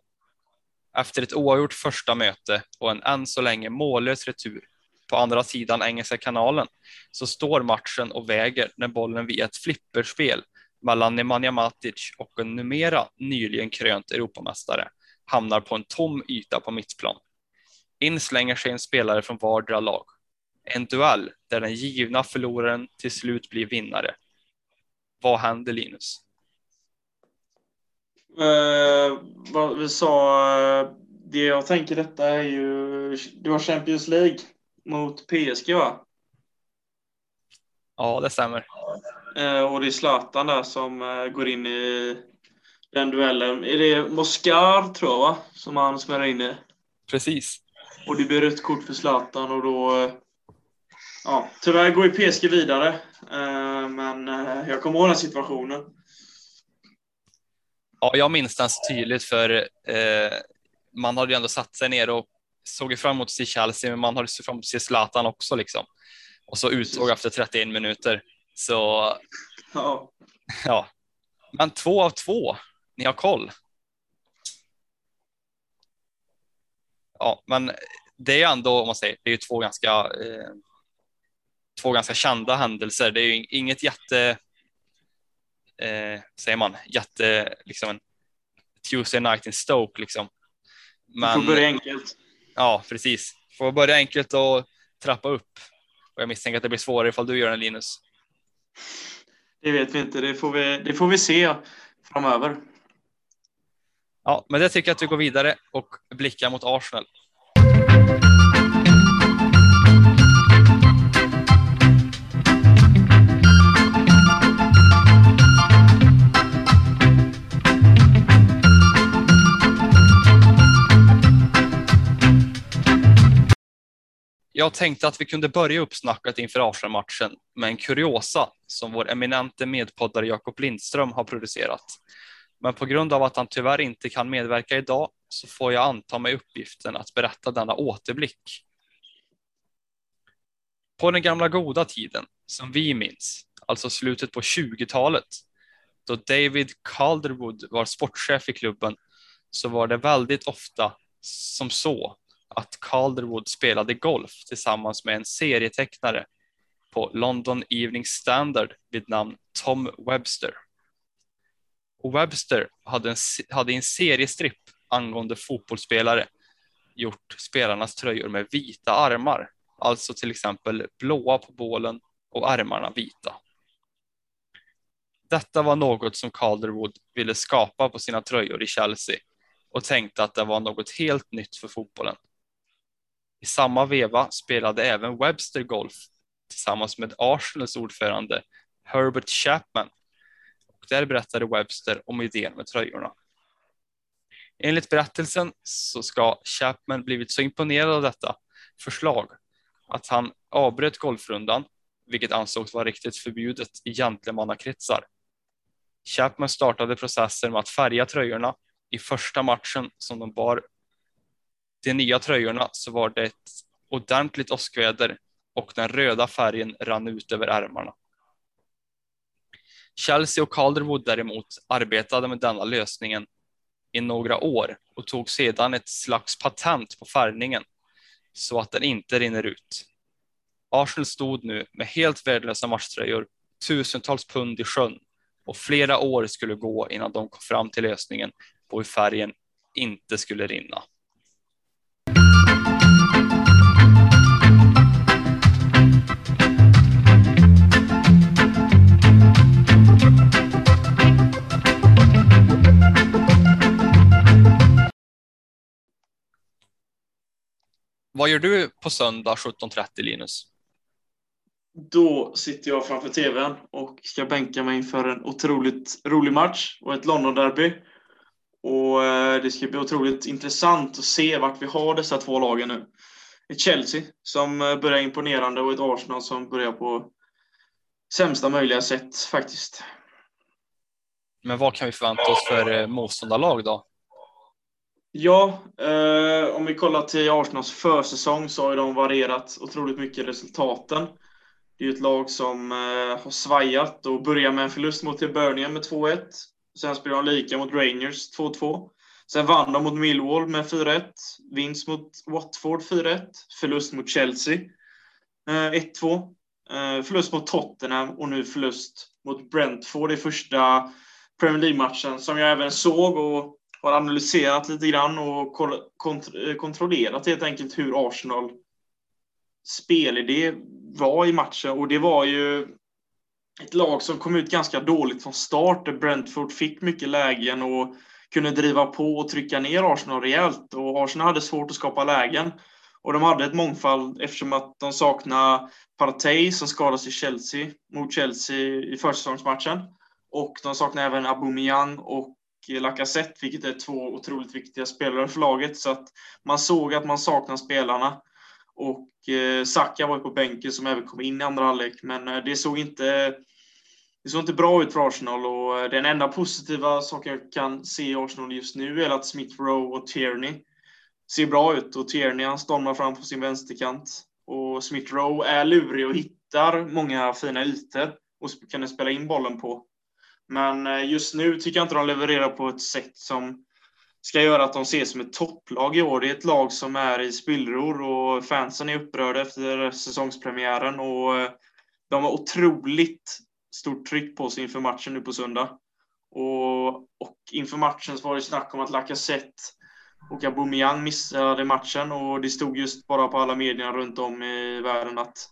Efter ett oavgjort första möte och en än så länge mållös retur på andra sidan Engelska kanalen så står matchen och väger när bollen via ett flipperspel mellan Nemanja Matic och en numera nyligen krönt Europamästare hamnar på en tom yta på mittplan. In slänger sig en spelare från vardera lag. En duell där den givna förloraren till slut blir vinnare. Vad händer Linus? Uh, vad vi sa, eh, det jag tänker detta är ju, det var Champions League mot PSG va? Ja, det stämmer. Eh, och det är Zlatan där som eh, går in i den duellen. Är det Moscar, tror jag, va? som han smäller in i? Precis. Och det blir rött kort för Zlatan och då... Eh, ja, tyvärr går ju PSG vidare, men jag kommer ihåg den situationen. Ja, jag minns den så tydligt för man hade ju ändå satt sig ner och såg fram emot att se Chelsea, men man hade sett fram emot att se Zlatan också liksom. Och så uttåg efter 31 minuter. Så Ja. ja, men två av två. Ni har koll. Ja, men det är ändå, om man säger, det är ju två ganska, eh, två ganska kända händelser. Det är ju inget jätte, eh, säger man, jätte, liksom en Tuesday night in Stoke liksom. Men, får börja enkelt. Ja, precis. Får börja enkelt och trappa upp. Och jag misstänker att det blir svårare ifall du gör den Linus. Det vet vi inte. Det får vi, det får vi se framöver. Ja, men det tycker jag att vi går vidare och blickar mot Arsenal. Jag tänkte att vi kunde börja uppsnacket inför Arsenal-matchen med en kuriosa som vår eminente medpoddare Jakob Lindström har producerat. Men på grund av att han tyvärr inte kan medverka idag så får jag anta mig uppgiften att berätta denna återblick. På den gamla goda tiden, som vi minns, alltså slutet på 20-talet, då David Calderwood var sportchef i klubben, så var det väldigt ofta som så att Calderwood spelade golf tillsammans med en serietecknare på London Evening Standard vid namn Tom Webster. Och Webster hade, en, hade i en seriestripp angående fotbollsspelare gjort spelarnas tröjor med vita armar, alltså till exempel blåa på bålen och armarna vita. Detta var något som Calderwood ville skapa på sina tröjor i Chelsea och tänkte att det var något helt nytt för fotbollen. I samma veva spelade även Webster golf tillsammans med Arsenals ordförande Herbert Chapman. Och där berättade Webster om idén med tröjorna. Enligt berättelsen så ska Chapman blivit så imponerad av detta förslag att han avbröt golfrundan, vilket ansågs vara riktigt förbjudet i gentlemannakretsar. Chapman startade processen med att färga tröjorna. I första matchen som de bar de nya tröjorna så var det ett ordentligt åskväder och den röda färgen rann ut över ärmarna. Chelsea och Calderwood däremot arbetade med denna lösningen i några år och tog sedan ett slags patent på färgningen så att den inte rinner ut. Arsenal stod nu med helt värdelösa matchtröjor, tusentals pund i sjön och flera år skulle gå innan de kom fram till lösningen på hur färgen inte skulle rinna. Vad gör du på söndag 17.30 Linus? Då sitter jag framför tvn och ska bänka mig inför en otroligt rolig match och ett London-derby. Och eh, det ska bli otroligt intressant att se vart vi har dessa två lagen nu. Ett Chelsea som eh, börjar imponerande och ett Arsenal som börjar på sämsta möjliga sätt faktiskt. Men vad kan vi förvänta oss för eh, motståndarlag då? Ja, eh, om vi kollar till Arsenals försäsong så har de varierat otroligt mycket resultaten. Det är ett lag som eh, har svajat och börjar med en förlust mot Hibernian med 2-1. Sen spelar de lika mot Rangers 2-2. Sen vann de mot Millwall med 4-1. Vinst mot Watford 4-1. Förlust mot Chelsea eh, 1-2. Eh, förlust mot Tottenham och nu förlust mot Brentford i första Premier League-matchen som jag även såg och har analyserat lite grann och kont eh, kontrollerat helt enkelt hur Arsenal spelidé var i matchen. Och det var ju ett lag som kom ut ganska dåligt från start. Där Brentford fick mycket lägen och kunde driva på och trycka ner Arsenal rejält. Och Arsenal hade svårt att skapa lägen. Och de hade ett mångfald eftersom att de saknade Partey som skadades i Chelsea, mot Chelsea i försäsongsmatchen. Och de saknade även Aubameyang och Lacazette, vilket är två otroligt viktiga spelare för laget. Så att man såg att man saknar spelarna. Och eh, Saka var på bänken som även kom in i andra halvlek, men eh, det såg inte det såg inte bra ut för Arsenal och eh, den enda positiva saken jag kan se i Arsenal just nu är att Smith Rowe och Tierney ser bra ut och Tierney han stormar fram på sin vänsterkant. Och Smith Rowe är lurig och hittar många fina ytor och kan spela in bollen på. Men eh, just nu tycker jag inte de levererar på ett sätt som ska göra att de ses som ett topplag i år. Det är ett lag som är i spillror och fansen är upprörda efter säsongspremiären och eh, de har otroligt stort tryck på sig inför matchen nu på söndag. Och, och inför matchen så var det snack om att Lacazette och Aubameyang missade matchen och det stod just bara på alla medierna runt om i världen att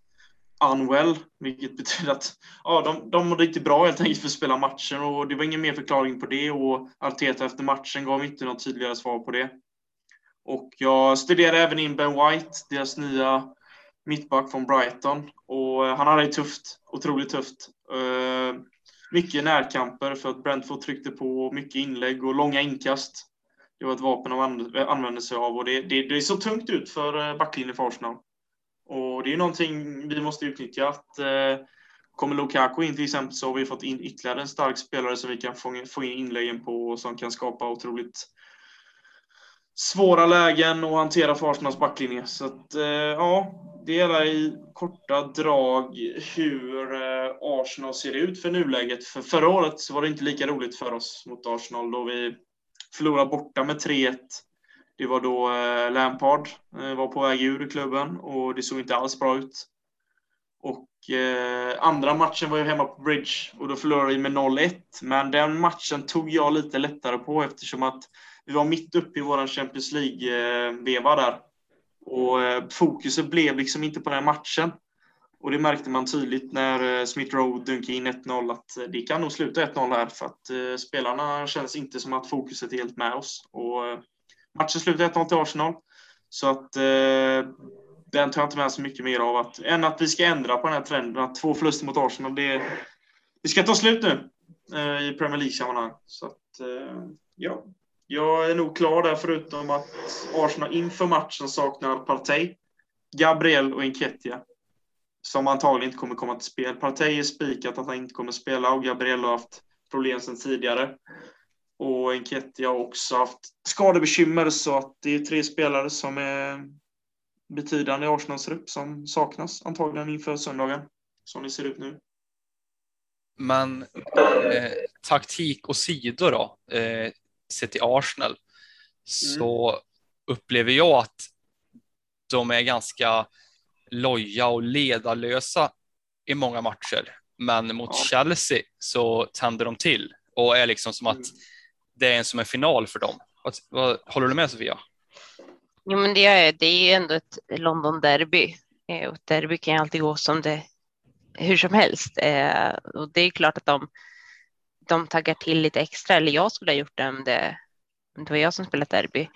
unwell, vilket betyder att ja, de, de mådde inte bra helt enkelt för att spela matchen och det var ingen mer förklaring på det och Arteta efter matchen gav inte något tydligare svar på det. Och jag studerade även in Ben White, deras nya mittback från Brighton och eh, han hade det tufft, otroligt tufft. Eh, mycket närkamper för att Brentford tryckte på, mycket inlägg och långa inkast. Det var ett vapen de använde sig av och det, det, det så tungt ut för eh, backlinjen för Arsenal. Och det är någonting vi måste utnyttja. Att, eh, kommer Lukaku in till exempel så har vi fått in ytterligare en stark spelare som vi kan få, in inläggen på och som kan skapa otroligt svåra lägen och hantera för Arsenals backlinje. Så att, eh, ja, det är i korta drag hur eh, Arsenal ser ut för nuläget. För förra året så var det inte lika roligt för oss mot Arsenal då vi förlorade borta med 3-1 det var då eh, Lampard eh, var på väg ur klubben och det såg inte alls bra ut. Och eh, andra matchen var ju hemma på Bridge och då förlorade vi med 0-1. Men den matchen tog jag lite lättare på eftersom att vi var mitt uppe i vår Champions League-veva där. Och eh, fokuset blev liksom inte på den matchen. Och det märkte man tydligt när eh, Smith Rowe dunkade in 1-0 att eh, det kan nog sluta 1-0 här för att eh, spelarna känns inte som att fokuset är helt med oss. Och eh, Matchen slutade 1-0 till Arsenal. Så att eh, den tar jag inte med så mycket mer av att, än att vi ska ändra på den här trenden. Att två förluster mot Arsenal, det, det ska ta slut nu eh, i Premier League-sammanhang. Så att, eh, ja, jag är nog klar där förutom att Arsenal inför matchen saknar Partey, Gabriel och Enketia. Som antagligen inte kommer komma till spel. Partey är spikat att han inte kommer spela och Gabriel har haft problem sedan tidigare. Och Enketia har också haft skadebekymmer så att det är tre spelare som är betydande i Arsenals trupp som saknas antagligen inför söndagen, som det ser ut nu. Men eh, taktik och sidor då, eh, sett till Arsenal, mm. så upplever jag att de är ganska loja och ledarlösa i många matcher. Men mot ja. Chelsea så tänder de till och är liksom som att mm det är en som en final för dem. Vad, vad, håller du med Sofia? Jo, men det är, det är ändå ett London-derby eh, och ett derby kan ju alltid gå som det hur som helst. Eh, och det är klart att de, de taggar till lite extra, eller jag skulle ha gjort det om det, om det var jag som spelat derby.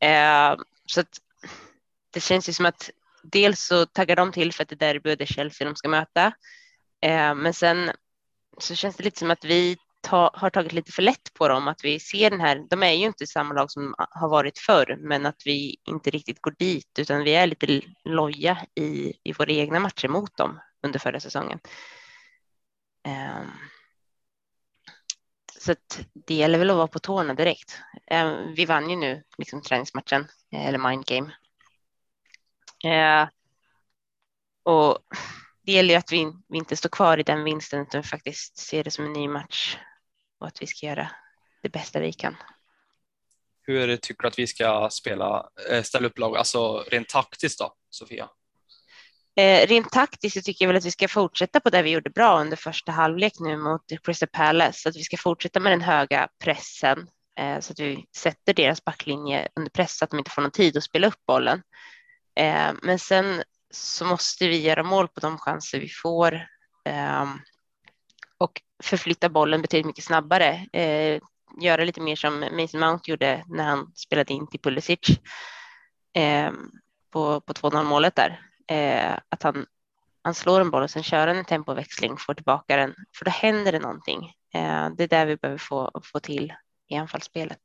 Eh, så att det känns ju som att dels så taggar de till för att det är derby och det är Chelsea de ska möta. Men sen så känns det lite som att vi ta, har tagit lite för lätt på dem, att vi ser den här, de är ju inte samma lag som har varit förr, men att vi inte riktigt går dit, utan vi är lite loja i, i våra egna matcher mot dem under förra säsongen. Um, så det gäller väl att vara på tårna direkt. Um, vi vann ju nu liksom träningsmatchen, eller mind game. Uh, och det gäller ju att vi, vi, inte står kvar i den vinsten utan faktiskt ser det som en ny match och att vi ska göra det bästa vi kan. Hur tycker du att vi ska spela, eh, ställa upp lag, alltså rent taktiskt då, Sofia? Eh, rent taktiskt så tycker jag väl att vi ska fortsätta på det vi gjorde bra under första halvlek nu mot Crystal Palace, så att vi ska fortsätta med den höga pressen eh, så att vi sätter deras backlinje under press så att de inte får någon tid att spela upp bollen. Eh, men sen så måste vi göra mål på de chanser vi får. Ehm, och förflytta bollen betydligt mycket snabbare. Eh, göra lite mer som Mason Mount gjorde när han spelade in till Pulisic eh, på, på 2-0 målet där. Eh, att han, han slår en boll och sen kör en tempoväxling, får tillbaka den, för då händer det någonting. Eh, det är där vi behöver få, få till i anfallsspelet.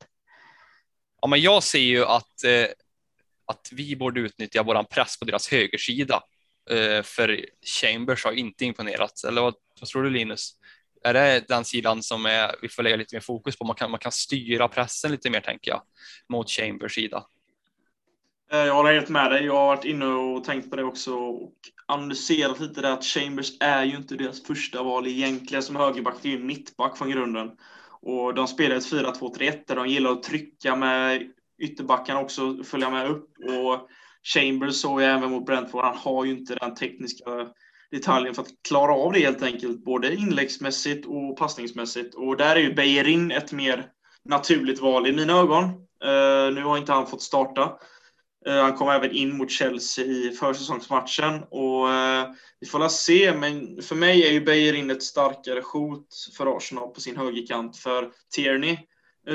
Ja, men jag ser ju att, eh, att vi borde utnyttja våran press på deras högersida. Eh, för Chambers har inte imponerat, eller vad, vad tror du Linus? Är det den sidan som är, vi får lägga lite mer fokus på? Man kan, man kan styra pressen lite mer tänker jag mot Chambers sida. Eh, jag håller helt med dig. Jag har varit inne och tänkt på det också och analyserat lite där att Chambers är ju inte deras första val egentligen som högerback. Det är ju mittback från grunden. Och de spelar ett 4-2-3-1 där de gillar att trycka med ytterbackarna också, följa med upp. Och Chambers såg jag även mot Brentford, han har ju inte den tekniska detaljen för att klara av det helt enkelt, både inläggsmässigt och passningsmässigt. Och där är ju Bejerin ett mer naturligt val i mina ögon. Uh, nu har inte han fått starta. Uh, han kom även in mot Chelsea i försäsongsmatchen och uh, vi får la se, men för mig är ju Bejerin ett starkare hot för Arsenal på sin högerkant, för Tierney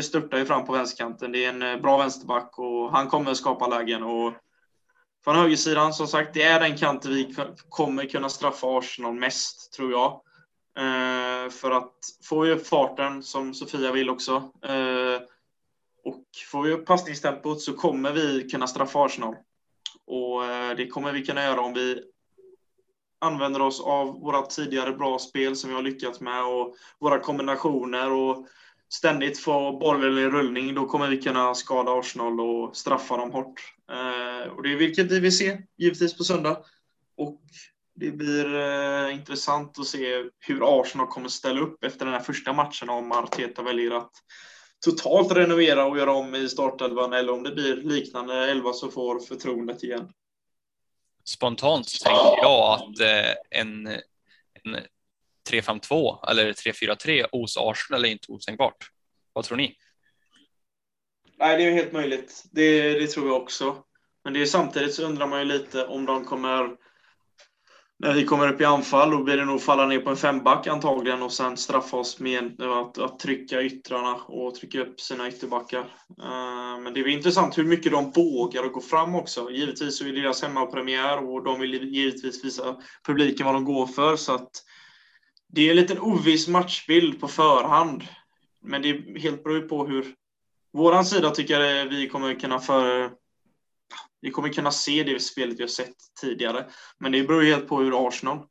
störtar ju fram på vänsterkanten. Det är en bra vänsterback och han kommer att skapa lägen och från högersidan, som sagt, det är den kanten vi kommer kunna straffa Arsenal mest, tror jag. Eh, för att får vi upp farten, som Sofia vill också, eh, och får vi upp passningstempot så kommer vi kunna straffa Arsenal. Och eh, det kommer vi kunna göra om vi använder oss av våra tidigare bra spel som vi har lyckats med och våra kombinationer och ständigt få bollen i rullning, då kommer vi kunna skada Arsenal och straffa dem hårt. Eh, och det är vilket vi vill se, givetvis på söndag. Och det blir eh, intressant att se hur Arsenal kommer ställa upp efter den här första matchen om Arteta väljer att totalt renovera och göra om i startelvan eller om det blir liknande elva som får förtroendet igen. Spontant tänker jag att eh, en, en 3-5-2 eller 3-4-3 hos Arsenal är inte osänkbart. Vad tror ni? Nej, det är helt möjligt. Det, det tror jag också. Men det är samtidigt så undrar man ju lite om de kommer när vi kommer upp i anfall, då blir det nog falla ner på en femback antagligen och sen straffa oss med eh, att, att trycka yttrarna och trycka upp sina ytterbackar. Uh, men det är intressant hur mycket de vågar att gå fram också. Givetvis så är det deras hemmapremiär och de vill givetvis visa publiken vad de går för. Så att det är en liten oviss matchbild på förhand. Men det är helt beror på hur våran sida tycker jag vi kommer kunna för vi kommer kunna se det spelet vi har sett tidigare. Men det beror helt på hur Arsenal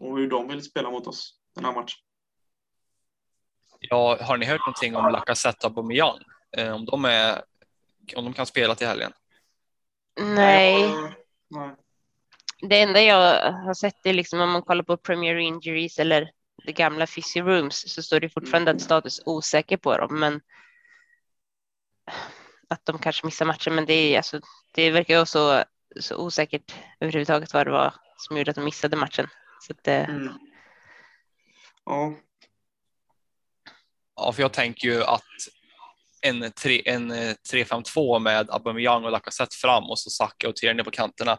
och hur de vill spela mot oss den här matchen. Ja, har ni hört någonting om Lacazette och Aubameyang? Eh, om de är om de kan spela till helgen? Nej. Nej det enda jag har sett är liksom om man kollar på Premier Injuries eller det gamla Fizzy Rooms så står det fortfarande att status osäker på dem, men att de kanske missar matchen, men det är alltså, det verkar ju så, så osäkert överhuvudtaget vad det var som gjorde att de missade matchen. Så att, eh, mm. Ja. Ja, för jag tänker ju att en, en 3-5-2 med Aubameyang och Lacazette fram och så Saka och Tierney på kanterna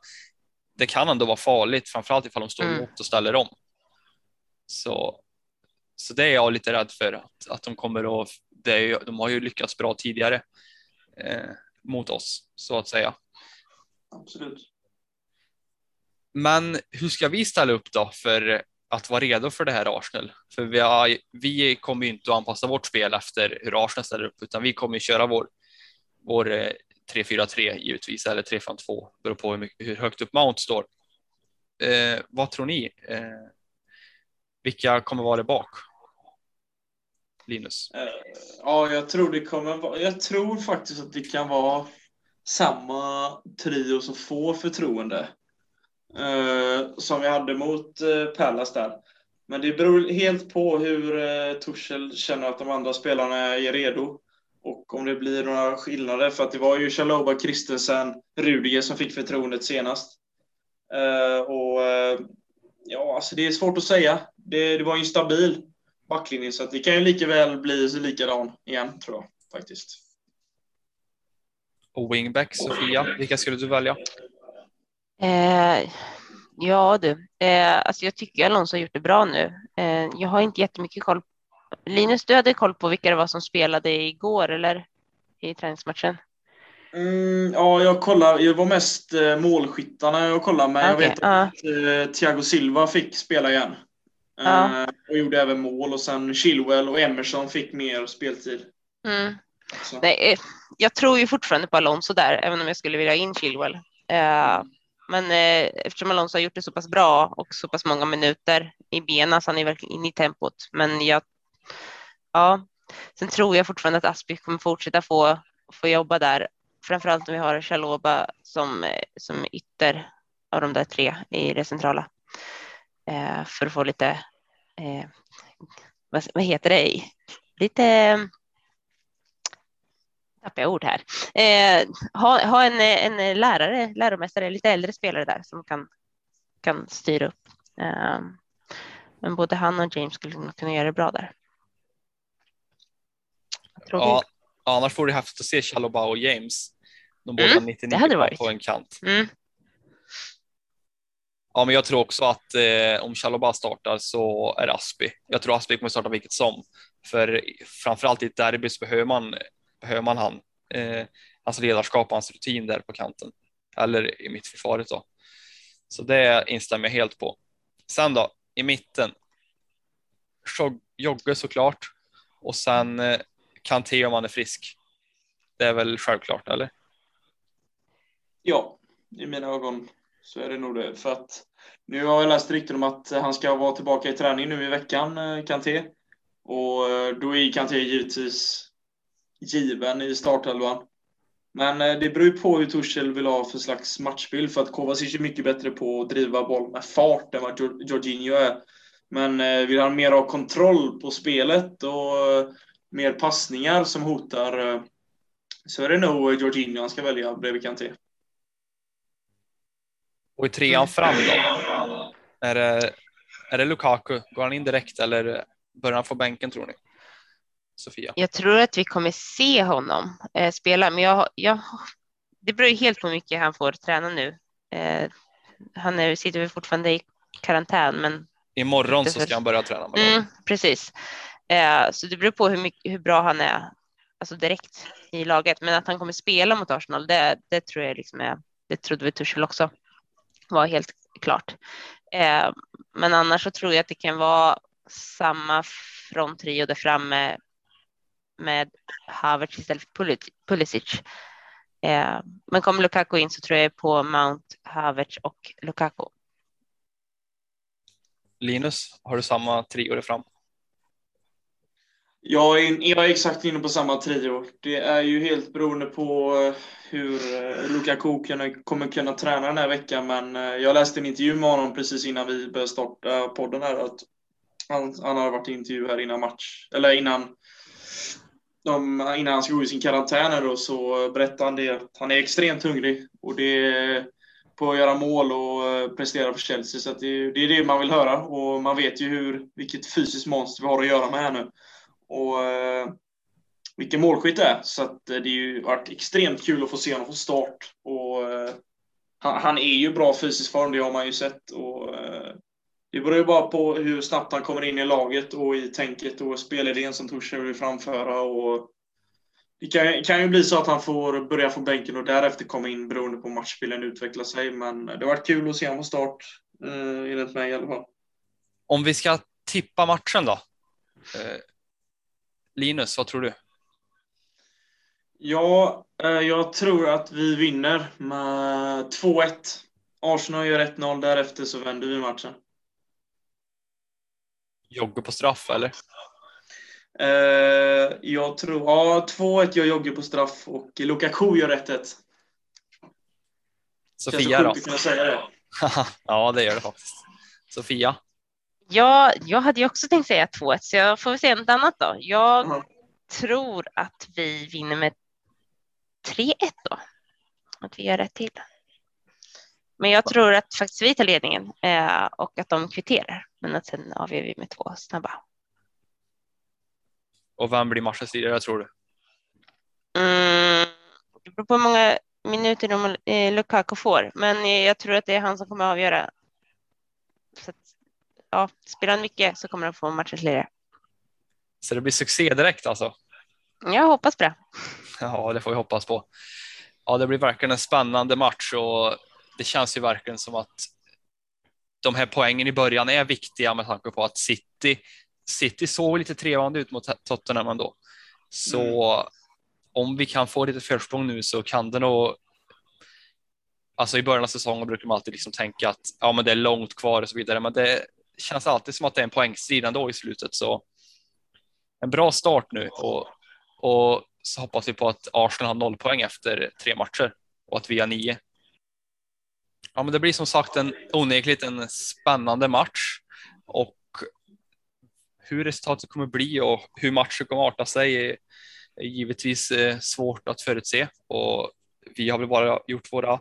det kan ändå vara farligt, framförallt ifall de står mm. emot och ställer om. Så, så det är jag lite rädd för att, att de kommer att, det är, de har ju lyckats bra tidigare eh, mot oss så att säga. Absolut. Men hur ska vi ställa upp då för att vara redo för det här Arsenal? För vi, har, vi kommer ju inte att anpassa vårt spel efter hur Arsenal ställer upp, utan vi kommer köra vår, vår eh, 3-4-3 givetvis, eller 3-5-2, beror på hur, mycket, hur, högt upp Mount står. Eh, vad tror ni? Eh, vilka kommer vara där bak? Linus? Eh, ja, jag tror det kommer vara, jag tror faktiskt att det kan vara samma trio som får förtroende. Eh, som vi hade mot eh, Pallas där. Men det beror helt på hur eh, Torshäll känner att de andra spelarna är redo. Och om det blir några skillnader, för att det var ju Chaloba, Christensen, Rudiger som fick förtroendet senast. Uh, och uh, ja, alltså det är svårt att säga. Det, det var ju en stabil backlinje, så att det kan ju lika väl bli likadan igen, tror jag faktiskt. Och wingback, Sofia, vilka skulle du välja? Eh, ja du, eh, alltså jag tycker Alonso har gjort det bra nu. Eh, jag har inte jättemycket koll Linus, du hade koll på vilka det var som spelade igår eller i träningsmatchen? Mm, ja, jag kollade. Jag var mest eh, målskyttarna jag kollade, men okay, jag vet uh. att eh, Thiago Silva fick spela igen. Uh. Och gjorde även mål och sen Chilwell och Emerson fick mer speltid. Mm. Nej, jag tror ju fortfarande på Alonso där, även om jag skulle vilja ha in Chilwell. Uh, Men eftersom Alonso har gjort det så pass bra och så pass många minuter i benen så han är verkligen inne i tempot. Men jag, ja, sen tror jag fortfarande att Aspi kommer fortsätta få, få jobba där. Framförallt när vi har Chaloba som, eh, som ytter av de där tre i det centrala. Eh, för att få lite, eh, vad, vad heter det, lite tappar jag ord här. Eh, ha, ha en, en lärare, läromästare, lite äldre spelare där som kan, kan styra upp. Eh, men både han och James skulle kunna göra det bra där. Ja, annars får du haft att se Chaloba och James. De båda mm, 99 det hade varit. på en kant. Mm. Ja, men jag tror också att eh, om Chaloba startar så är det Aspi. Jag tror Aspi kommer starta vilket som. För framförallt i ett derby så behöver man behöver man han, eh, hans ledarskap och hans rutin där på kanten eller i mittförsvaret då. Så det instämmer jag helt på. Sen då i mitten. Jogge såklart och sen eh, Kanté om han är frisk. Det är väl självklart, eller? Ja, i mina ögon så är det nog det. För att nu har jag läst rykten om att han ska vara tillbaka i träning nu i veckan, eh, Kanté. Och eh, då är Kanté givetvis given i startelvan. Men eh, det beror ju på hur Tuchel vill ha för slags matchbild för att Kovacic är mycket bättre på att driva boll med fart än vad Jorginho är. Men vill han mer ha kontroll på spelet och mer passningar som hotar så är det nog Jorginho han ska välja bredvid Kanté. Och i trean fram då? Är det, är det Lukaku? Går han in direkt eller börjar han få bänken tror ni? Sofia? Jag tror att vi kommer se honom eh, spela, men jag, jag, det beror ju helt på hur mycket han får träna nu. Eh, han är, sitter väl fortfarande i karantän, men. Imorgon så ska han börja träna. Med mm, precis. Eh, så det beror på hur, mycket, hur bra han är, alltså direkt i laget. Men att han kommer spela mot Arsenal, det, det tror jag liksom är, det trodde vi Tuchel också var helt klart. Eh, men annars så tror jag att det kan vara samma fronttrio där framme med Havertz istället för Pulisic. Eh, men kommer Lukaku in så tror jag på Mount, Havertz och Lukaku. Linus, har du samma trio där fram? Jag är, jag är exakt inne på samma trio. Det är ju helt beroende på eh, hur eh, Lukaku kommer kunna träna den här veckan. Men eh, jag läste en intervju med honom precis innan vi började starta podden här. Att han, han har varit i intervju här innan match, eller innan de, innan han ska gå i sin karantän då, så berättade han det att han är extremt hungrig och det är på att göra mål och prestera för Chelsea. Så det, det, är det man vill höra och man vet ju hur, vilket fysiskt monster vi har att göra med här nu. Och eh, vilken målskytt det är. Så att eh, det har ju varit extremt kul att få se honom få start. Och, eh, han, han, är ju bra fysisk form, det har man ju sett. Och, eh, det beror ju bara på hur snabbt han kommer in i laget och i tänket och spelidén som Torshäll vill framföra. Och det kan, kan, ju bli så att han får börja från bänken och därefter komma in beroende på hur matchbilden utvecklar sig. Men det har varit kul att se honom på start, eh, enligt mig i alla fall. Om vi ska tippa matchen då? Eh, Eh, Linus, vad tror du? Ja, eh, jag tror att vi vinner med 2-1. Arsenal gör 1-0, därefter så vänder vi matchen. Jogge på straff eller? Uh, jag tror, ja 2-1 gör Jogge på straff och Lukaku gör 1-1. Sofia då? Kunna säga det. ja, det gör det faktiskt. Sofia? Ja, jag hade ju också tänkt säga 2-1, så jag får väl säga något annat då. Jag -huh. tror att vi vinner med 3-1 då. Att vi gör rätt till. Men jag tror att faktiskt vi tar ledningen eh, och att de kvitterar. Men att sen avgör vi med två snabba. Och vem blir matchens lirare tror du? Mm, det beror på hur många minuter de, eh, Lukaku får, men jag tror att det är han som kommer att avgöra. Ja, spelar han mycket så kommer han få matchens lirare. Så det blir succé direkt alltså? Jag hoppas på det. Ja, det får vi hoppas på. Ja, det blir verkligen en spännande match och det känns ju verkligen som att de här poängen i början är viktiga med tanke på att City, City såg lite trevande ut mot Tottenham ändå. Så mm. om vi kan få lite försprång nu så kan det nog Alltså i början av säsongen brukar man alltid liksom tänka att ja, men det är långt kvar och så vidare, men det känns alltid som att det är en poängstrid ändå i slutet. Så en bra start nu och, och så hoppas vi på att Arsenal har noll poäng efter tre matcher och att vi har nio. Ja, men det blir som sagt en onekligt en spännande match och hur resultatet kommer bli och hur matchen kommer arta sig är, är givetvis eh, svårt att förutse och vi har väl bara gjort våra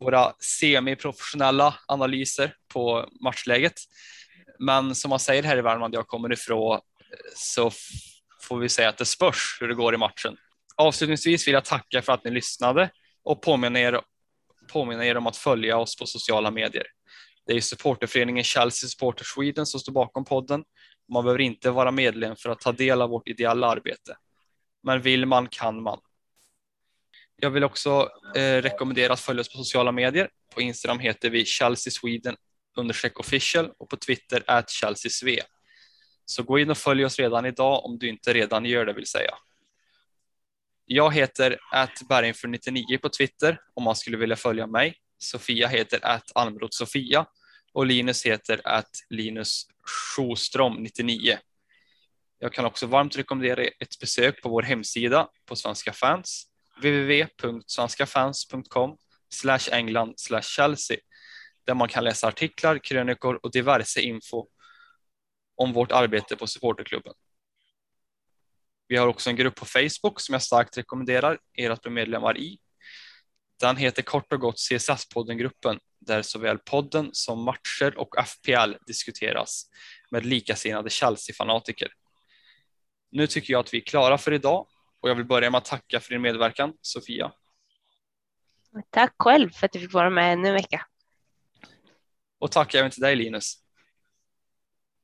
våra semiprofessionella analyser på matchläget. Men som man säger här i Värmland, jag kommer ifrån, så får vi säga att det spörs hur det går i matchen. Avslutningsvis vill jag tacka för att ni lyssnade och påminna er, påminna er om att följa oss på sociala medier. Det är supporterföreningen Chelsea Supporter Sweden som står bakom podden. Man behöver inte vara medlem för att ta del av vårt ideella arbete. Men vill man kan man. Jag vill också eh, rekommendera att följa oss på sociala medier. På Instagram heter vi Chelsea Sweden understreck official och på Twitter at Chelsea Sve. Så gå in och följ oss redan idag om du inte redan gör det vill säga. Jag heter att Berginför99 på Twitter om man skulle vilja följa mig. Sofia heter att Almroth Sofia och Linus heter att Linus Sjostrom 99. Jag kan också varmt rekommendera ett besök på vår hemsida på Svenska fans www.svenskafans.com England Chelsea där man kan läsa artiklar, krönikor och diverse info om vårt arbete på supporterklubben. Vi har också en grupp på Facebook som jag starkt rekommenderar er att bli medlemmar i. Den heter kort och gott CSS-podden-gruppen där såväl podden som matcher och FPL diskuteras med likasinnade Chelsea-fanatiker. Nu tycker jag att vi är klara för idag och jag vill börja med att tacka för din medverkan, Sofia. Tack själv för att du fick vara med ännu en vecka. Och tack även till dig, Linus.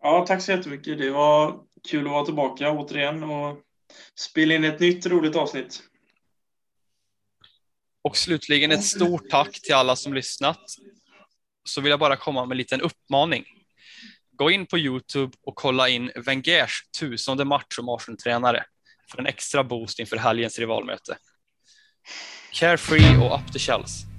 Ja, tack så jättemycket. Det var kul att vara tillbaka återigen och spela in ett nytt roligt avsnitt. Och slutligen ett stort tack till alla som lyssnat. Så vill jag bara komma med en liten uppmaning. Gå in på Youtube och kolla in Wengers tusende match som Arsenal-tränare för en extra boost inför helgens rivalmöte. Carefree och up the shells.